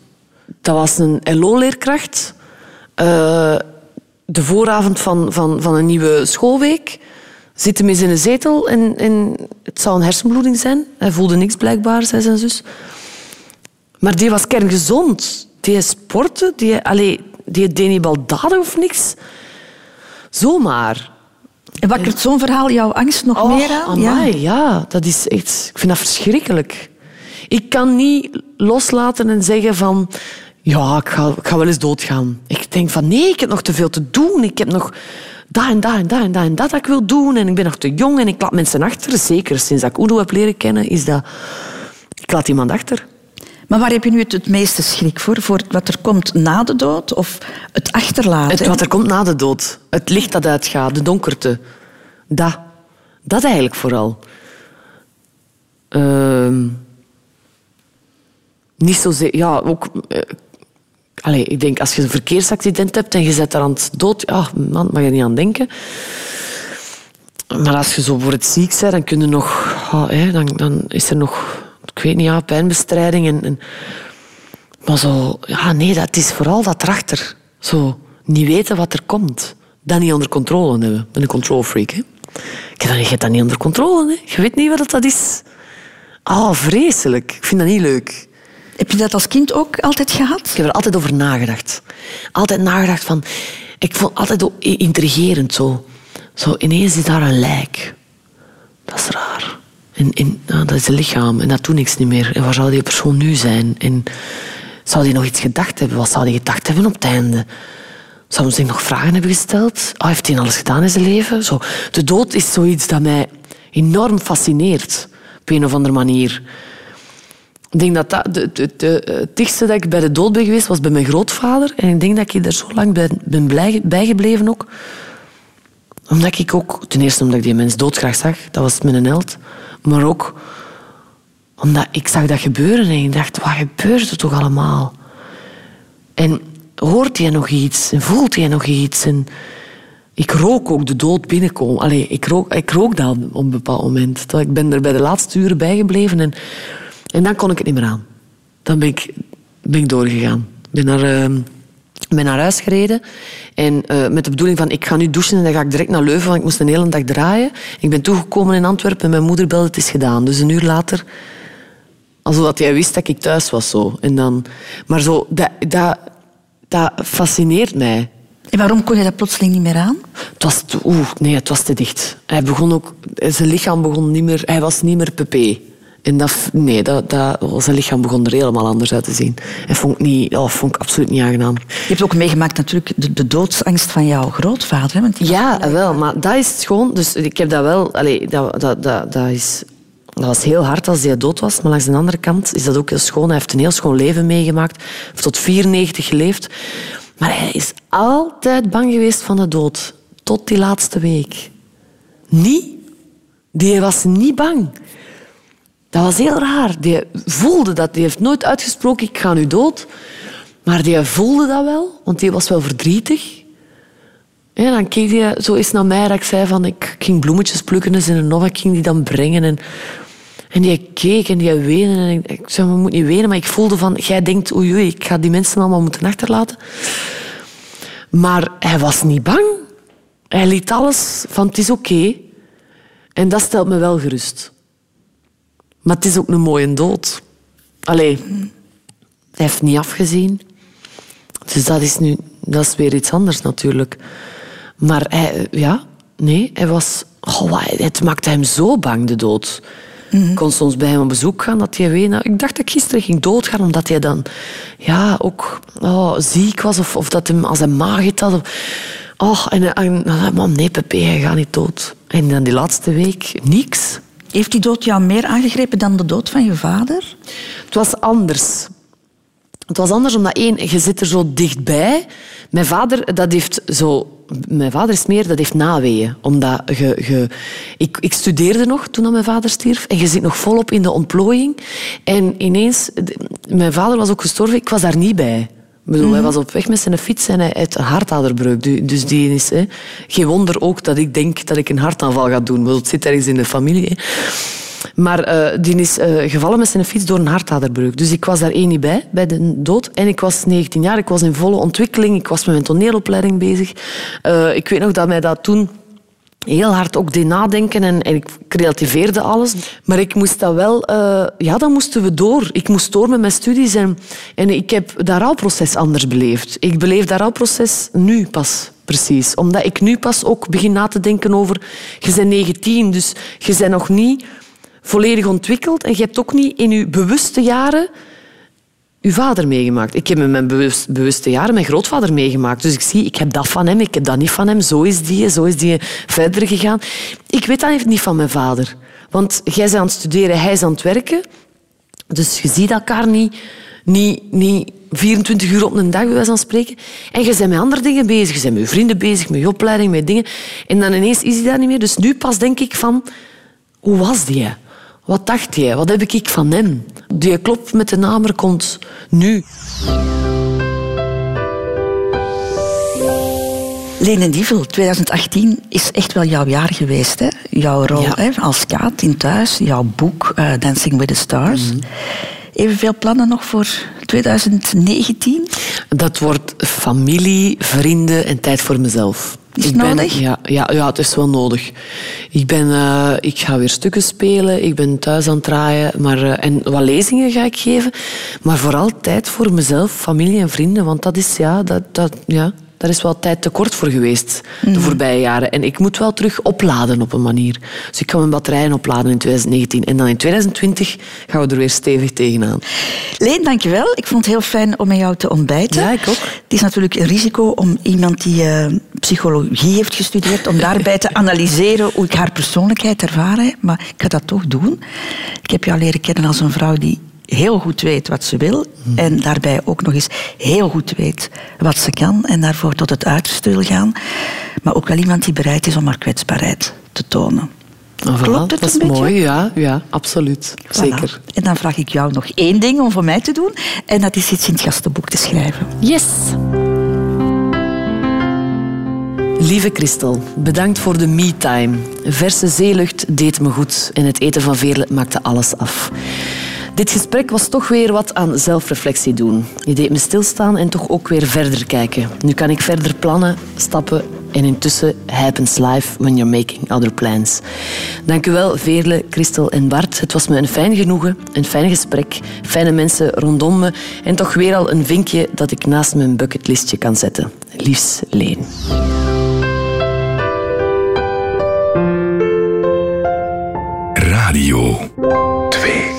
Speaker 2: Dat was een LO-leerkracht. Eh, de vooravond van, van, van een nieuwe schoolweek zit hem eens in een zetel en, en het zou een hersenbloeding zijn. Hij voelde niks blijkbaar, zei zijn zus. Maar die was kerngezond. Die sportte, die, allee, die deed niet baldadig of niks. Zomaar.
Speaker 1: En wakkert zo'n verhaal jouw angst nog meer aan?
Speaker 2: Amai, ja. dat is echt... Ik vind dat verschrikkelijk. Ik kan niet loslaten en zeggen van... Ja, ik ga, ik ga wel eens doodgaan. Ik denk van nee, ik heb nog te veel te doen. Ik heb nog dat en dat en dat en dat en dat dat ik wil doen. En ik ben nog te jong en ik laat mensen achter. Zeker sinds dat ik Udo heb leren kennen, is dat... Ik laat iemand achter.
Speaker 1: Maar waar heb je nu het, het meeste schrik voor? Voor wat er komt na de dood of het achterlaten?
Speaker 2: Het, wat er komt na de dood. Het licht dat uitgaat, de donkerte. Dat. Dat eigenlijk vooral. Ehm, niet zozeer... Ja, ook... eh, allee, ik denk, als je een verkeersaccident hebt en je zet daar aan het dood... Ja, man, mag je niet aan denken. Maar als je zo voor het ziek bent, dan kun je nog... ah, dan, dan is er nog... Ik weet niet, ja, pijnbestrijding en... en maar zo, ja, nee, dat is vooral dat erachter. Zo, niet weten wat er komt. Dat niet onder controle hebben. Ben een control freak, hè. Je dat niet onder controle, hè. Je weet niet wat dat is. Ah, vreselijk. Ik vind dat niet leuk.
Speaker 1: Heb je dat als kind ook altijd gehad?
Speaker 2: Ik heb er altijd over nagedacht. Altijd nagedacht van... Ik vond het altijd intrigerend zo. Zo, ineens is daar een lijk. Dat is raar. En, dat is een lichaam en dat doet niks niet meer. En waar zou die persoon nu zijn? En zou die nog iets gedacht hebben? Wat zou die gedacht hebben op het einde? Zou zich nog vragen hebben gesteld? Ah, heeft hij alles gedaan in zijn leven? Zo. De dood is zoiets dat mij enorm fascineert. Op een of andere manier. Ik denk dat dat de, de, de, het dichtste dat ik bij de dood ben geweest was bij mijn grootvader. En ik denk dat ik er zo lang bij ben blij, bijgebleven ook. Omdat ik ook, ten eerste omdat ik die mens doodgraag zag, dat was mijn held. Maar ook omdat ik zag dat gebeuren en ik dacht, wat gebeurt er toch allemaal? En hoort hij nog iets? En voelt hij nog iets? En ik rook ook de dood binnenkomen. Allee, ik rook, ik rook dat op een bepaald moment. Ik ben er bij de laatste uren bijgebleven en, en dan kon ik het niet meer aan. Dan ben ik, ben ik doorgegaan. Ik ben naar, ehm, ben naar huis gereden en eh, met de bedoeling van ik ga nu douchen en dan ga ik direct naar Leuven, want ik moest een hele dag draaien. Ik ben toegekomen in Antwerpen en mijn moeder belde, het is gedaan. Dus een uur later Alsof hij wist dat ik thuis was. Zo. En dan, maar zo, dat, dat, dat fascineert mij.
Speaker 1: En waarom kon je dat plotseling niet meer aan?
Speaker 2: Het was te, oeh, nee, het was te dicht. Hij begon ook, zijn lichaam begon niet meer... Hij was niet meer pepé. En dat, nee, dat, dat, zijn lichaam begon er helemaal anders uit te zien. En vond ik, niet, oh, vond ik absoluut niet aangenaam.
Speaker 1: Je hebt ook meegemaakt natuurlijk de, de doodsangst van jouw grootvader. Hè? Want was
Speaker 2: Ja, wel, maar dat is gewoon... Dus ik heb dat wel... Allee, dat, dat, dat, dat, is, dat was heel hard als hij dood was. Maar langs de andere kant is dat ook heel schoon. Hij heeft een heel schoon leven meegemaakt. Hij heeft tot 94 geleefd. Maar hij is altijd bang geweest van de dood. Tot die laatste week. Niet. Die was niet bang. Dat was heel raar. Die voelde dat. Die heeft nooit uitgesproken, ik ga nu dood. Maar die voelde dat wel, want die was wel verdrietig. En dan keek hij zo eens naar mij dat ik zei van ik ging bloemetjes plukken dus in een ging die dan brengen. En, en die keek en die weende. En ik, ik zei, we moeten niet wenen, maar ik voelde van, jij denkt, oei, oei, ik ga die mensen allemaal moeten achterlaten. Maar hij was niet bang. Hij liet alles van, het is oké. En dat stelt me wel gerust. Maar het is ook een mooie dood. Allee, hij heeft niet afgezien. Dus dat is nu dat is weer iets anders natuurlijk. Maar hij, ja, nee, hij was. Oh, het maakte hem zo bang, de dood. Ik kon soms bij hem op bezoek gaan dat hij weet. nou, ik dacht dat ik gisteren ging doodgaan omdat hij dan ja, ook oh, ziek was of, of dat hem als een maag had. Of, oh, en, en, en man, nee, Pepe, hij gaat niet dood. En dan die laatste week niks.
Speaker 1: Heeft die dood jou meer aangegrepen dan de dood van je vader?
Speaker 2: Het was anders. Het was anders omdat één, je zit er zo dichtbij. Mijn vader, dat heeft zo... Mijn vader is meer, dat heeft naweeën. Omdat je, je, ik, ik studeerde nog toen mijn vader stierf. En je zit nog volop in de ontplooiing. En ineens... Mijn vader was ook gestorven. Ik was daar niet bij. Ik bedoel, Hij was op weg met zijn fiets en hij had een hartaderbreuk. Du- Dus die is... Hè, geen wonder ook dat ik denk dat ik een hartaanval ga doen. Bedoel, Het zit ergens in de familie. hè. Maar eh, die is eh, gevallen met zijn fiets door een hartaderbreuk. Dus ik was daar één niet bij, bij de dood. En ik was 19 jaar, ik was in volle ontwikkeling. Ik was met mijn toneelopleiding bezig. Eh, ik weet nog dat mij dat toen heel hard ook deed nadenken en, en ik relativeerde alles. Maar ik moest dat wel... eh, ja, dan moesten we door. Ik moest door met mijn studies en, en ik heb dat rouwproces anders beleefd. Ik beleef dat rouwproces nu pas. Precies. Omdat ik nu pas ook begin na te denken over... Je bent 19, dus je bent nog niet volledig ontwikkeld. En je hebt ook niet in je bewuste jaren uw vader meegemaakt. Ik heb in mijn bewust, bewuste jaren mijn grootvader meegemaakt. Dus ik zie, ik heb dat van hem, ik heb dat niet van hem. Zo is die, zo is die verder gegaan. Ik weet dat niet van mijn vader. Want jij bent aan het studeren, hij is aan het werken. Dus je ziet elkaar niet, niet, niet 24 uur op een dag, bij wijze spreken. En je bent met andere dingen bezig. Je bent met je vrienden bezig, met je opleiding, met dingen. En dan ineens is hij daar niet meer. Dus nu pas denk ik van... Hoe was die? Wat dacht jij? Wat heb ik van hem? Die klopt met de naam, er komt nu.
Speaker 1: Lene Dievel, 2018 is echt wel jouw jaar geweest. Hè? Jouw rol
Speaker 2: Ja.
Speaker 1: hè, als kaat in thuis, jouw boek eh, Dancing with the Stars.
Speaker 2: Mhm.
Speaker 1: Evenveel plannen nog voor 2019?
Speaker 2: Dat wordt familie, vrienden en tijd voor mezelf.
Speaker 1: Is het
Speaker 2: ben,
Speaker 1: nodig?
Speaker 2: Ja, ja, ja, het is wel nodig. Ik, ben, eh, ik ga weer stukken spelen, ik ben thuis aan het draaien maar, eh, en wat lezingen ga ik geven. Maar vooral tijd voor mezelf, familie en vrienden. Want dat is, ja, dat, dat, ja, daar is wel tijd tekort voor geweest
Speaker 1: Mhm.
Speaker 2: de voorbije jaren. En ik moet wel terug opladen op een manier. Dus ik ga mijn batterijen opladen in 2019. En dan in 2020 gaan we er weer stevig tegenaan.
Speaker 1: Leen, dankjewel. Ik vond het heel fijn om met jou te ontbijten.
Speaker 2: Ja, ik ook.
Speaker 1: Het is natuurlijk een risico om iemand die eh, psychologie heeft gestudeerd, om daarbij te analyseren hoe ik haar persoonlijkheid heb. Maar ik ga dat toch doen. Ik heb jou leren kennen als een vrouw die heel goed weet wat ze wil en daarbij ook nog eens heel goed weet wat ze kan en daarvoor tot het uiterste wil gaan. Maar ook wel iemand die bereid is om haar kwetsbaarheid te tonen.
Speaker 2: Ah, voilà,
Speaker 1: Klopt het
Speaker 2: dat is
Speaker 1: een beetje?
Speaker 2: mooi, ja, ja absoluut.
Speaker 1: Voilà.
Speaker 2: Zeker.
Speaker 1: En dan vraag ik jou nog één ding om voor mij te doen en dat is iets in het gastenboek te schrijven.
Speaker 2: Yes! Lieve Christel, bedankt voor de me-time. Verse zeelucht deed me goed en het eten van veerle maakte alles af. Dit gesprek was toch weer wat aan zelfreflectie doen. Je deed me stilstaan en toch ook weer verder kijken. Nu kan ik verder plannen, stappen en intussen happens life when you're making other plans. Dank u wel, Veerle, Christel en Bart. Het was me een fijn genoegen, een fijn gesprek, fijne mensen rondom me en toch weer al een vinkje dat ik naast mijn bucketlistje kan zetten. Liefs Leen.
Speaker 4: Radio 2.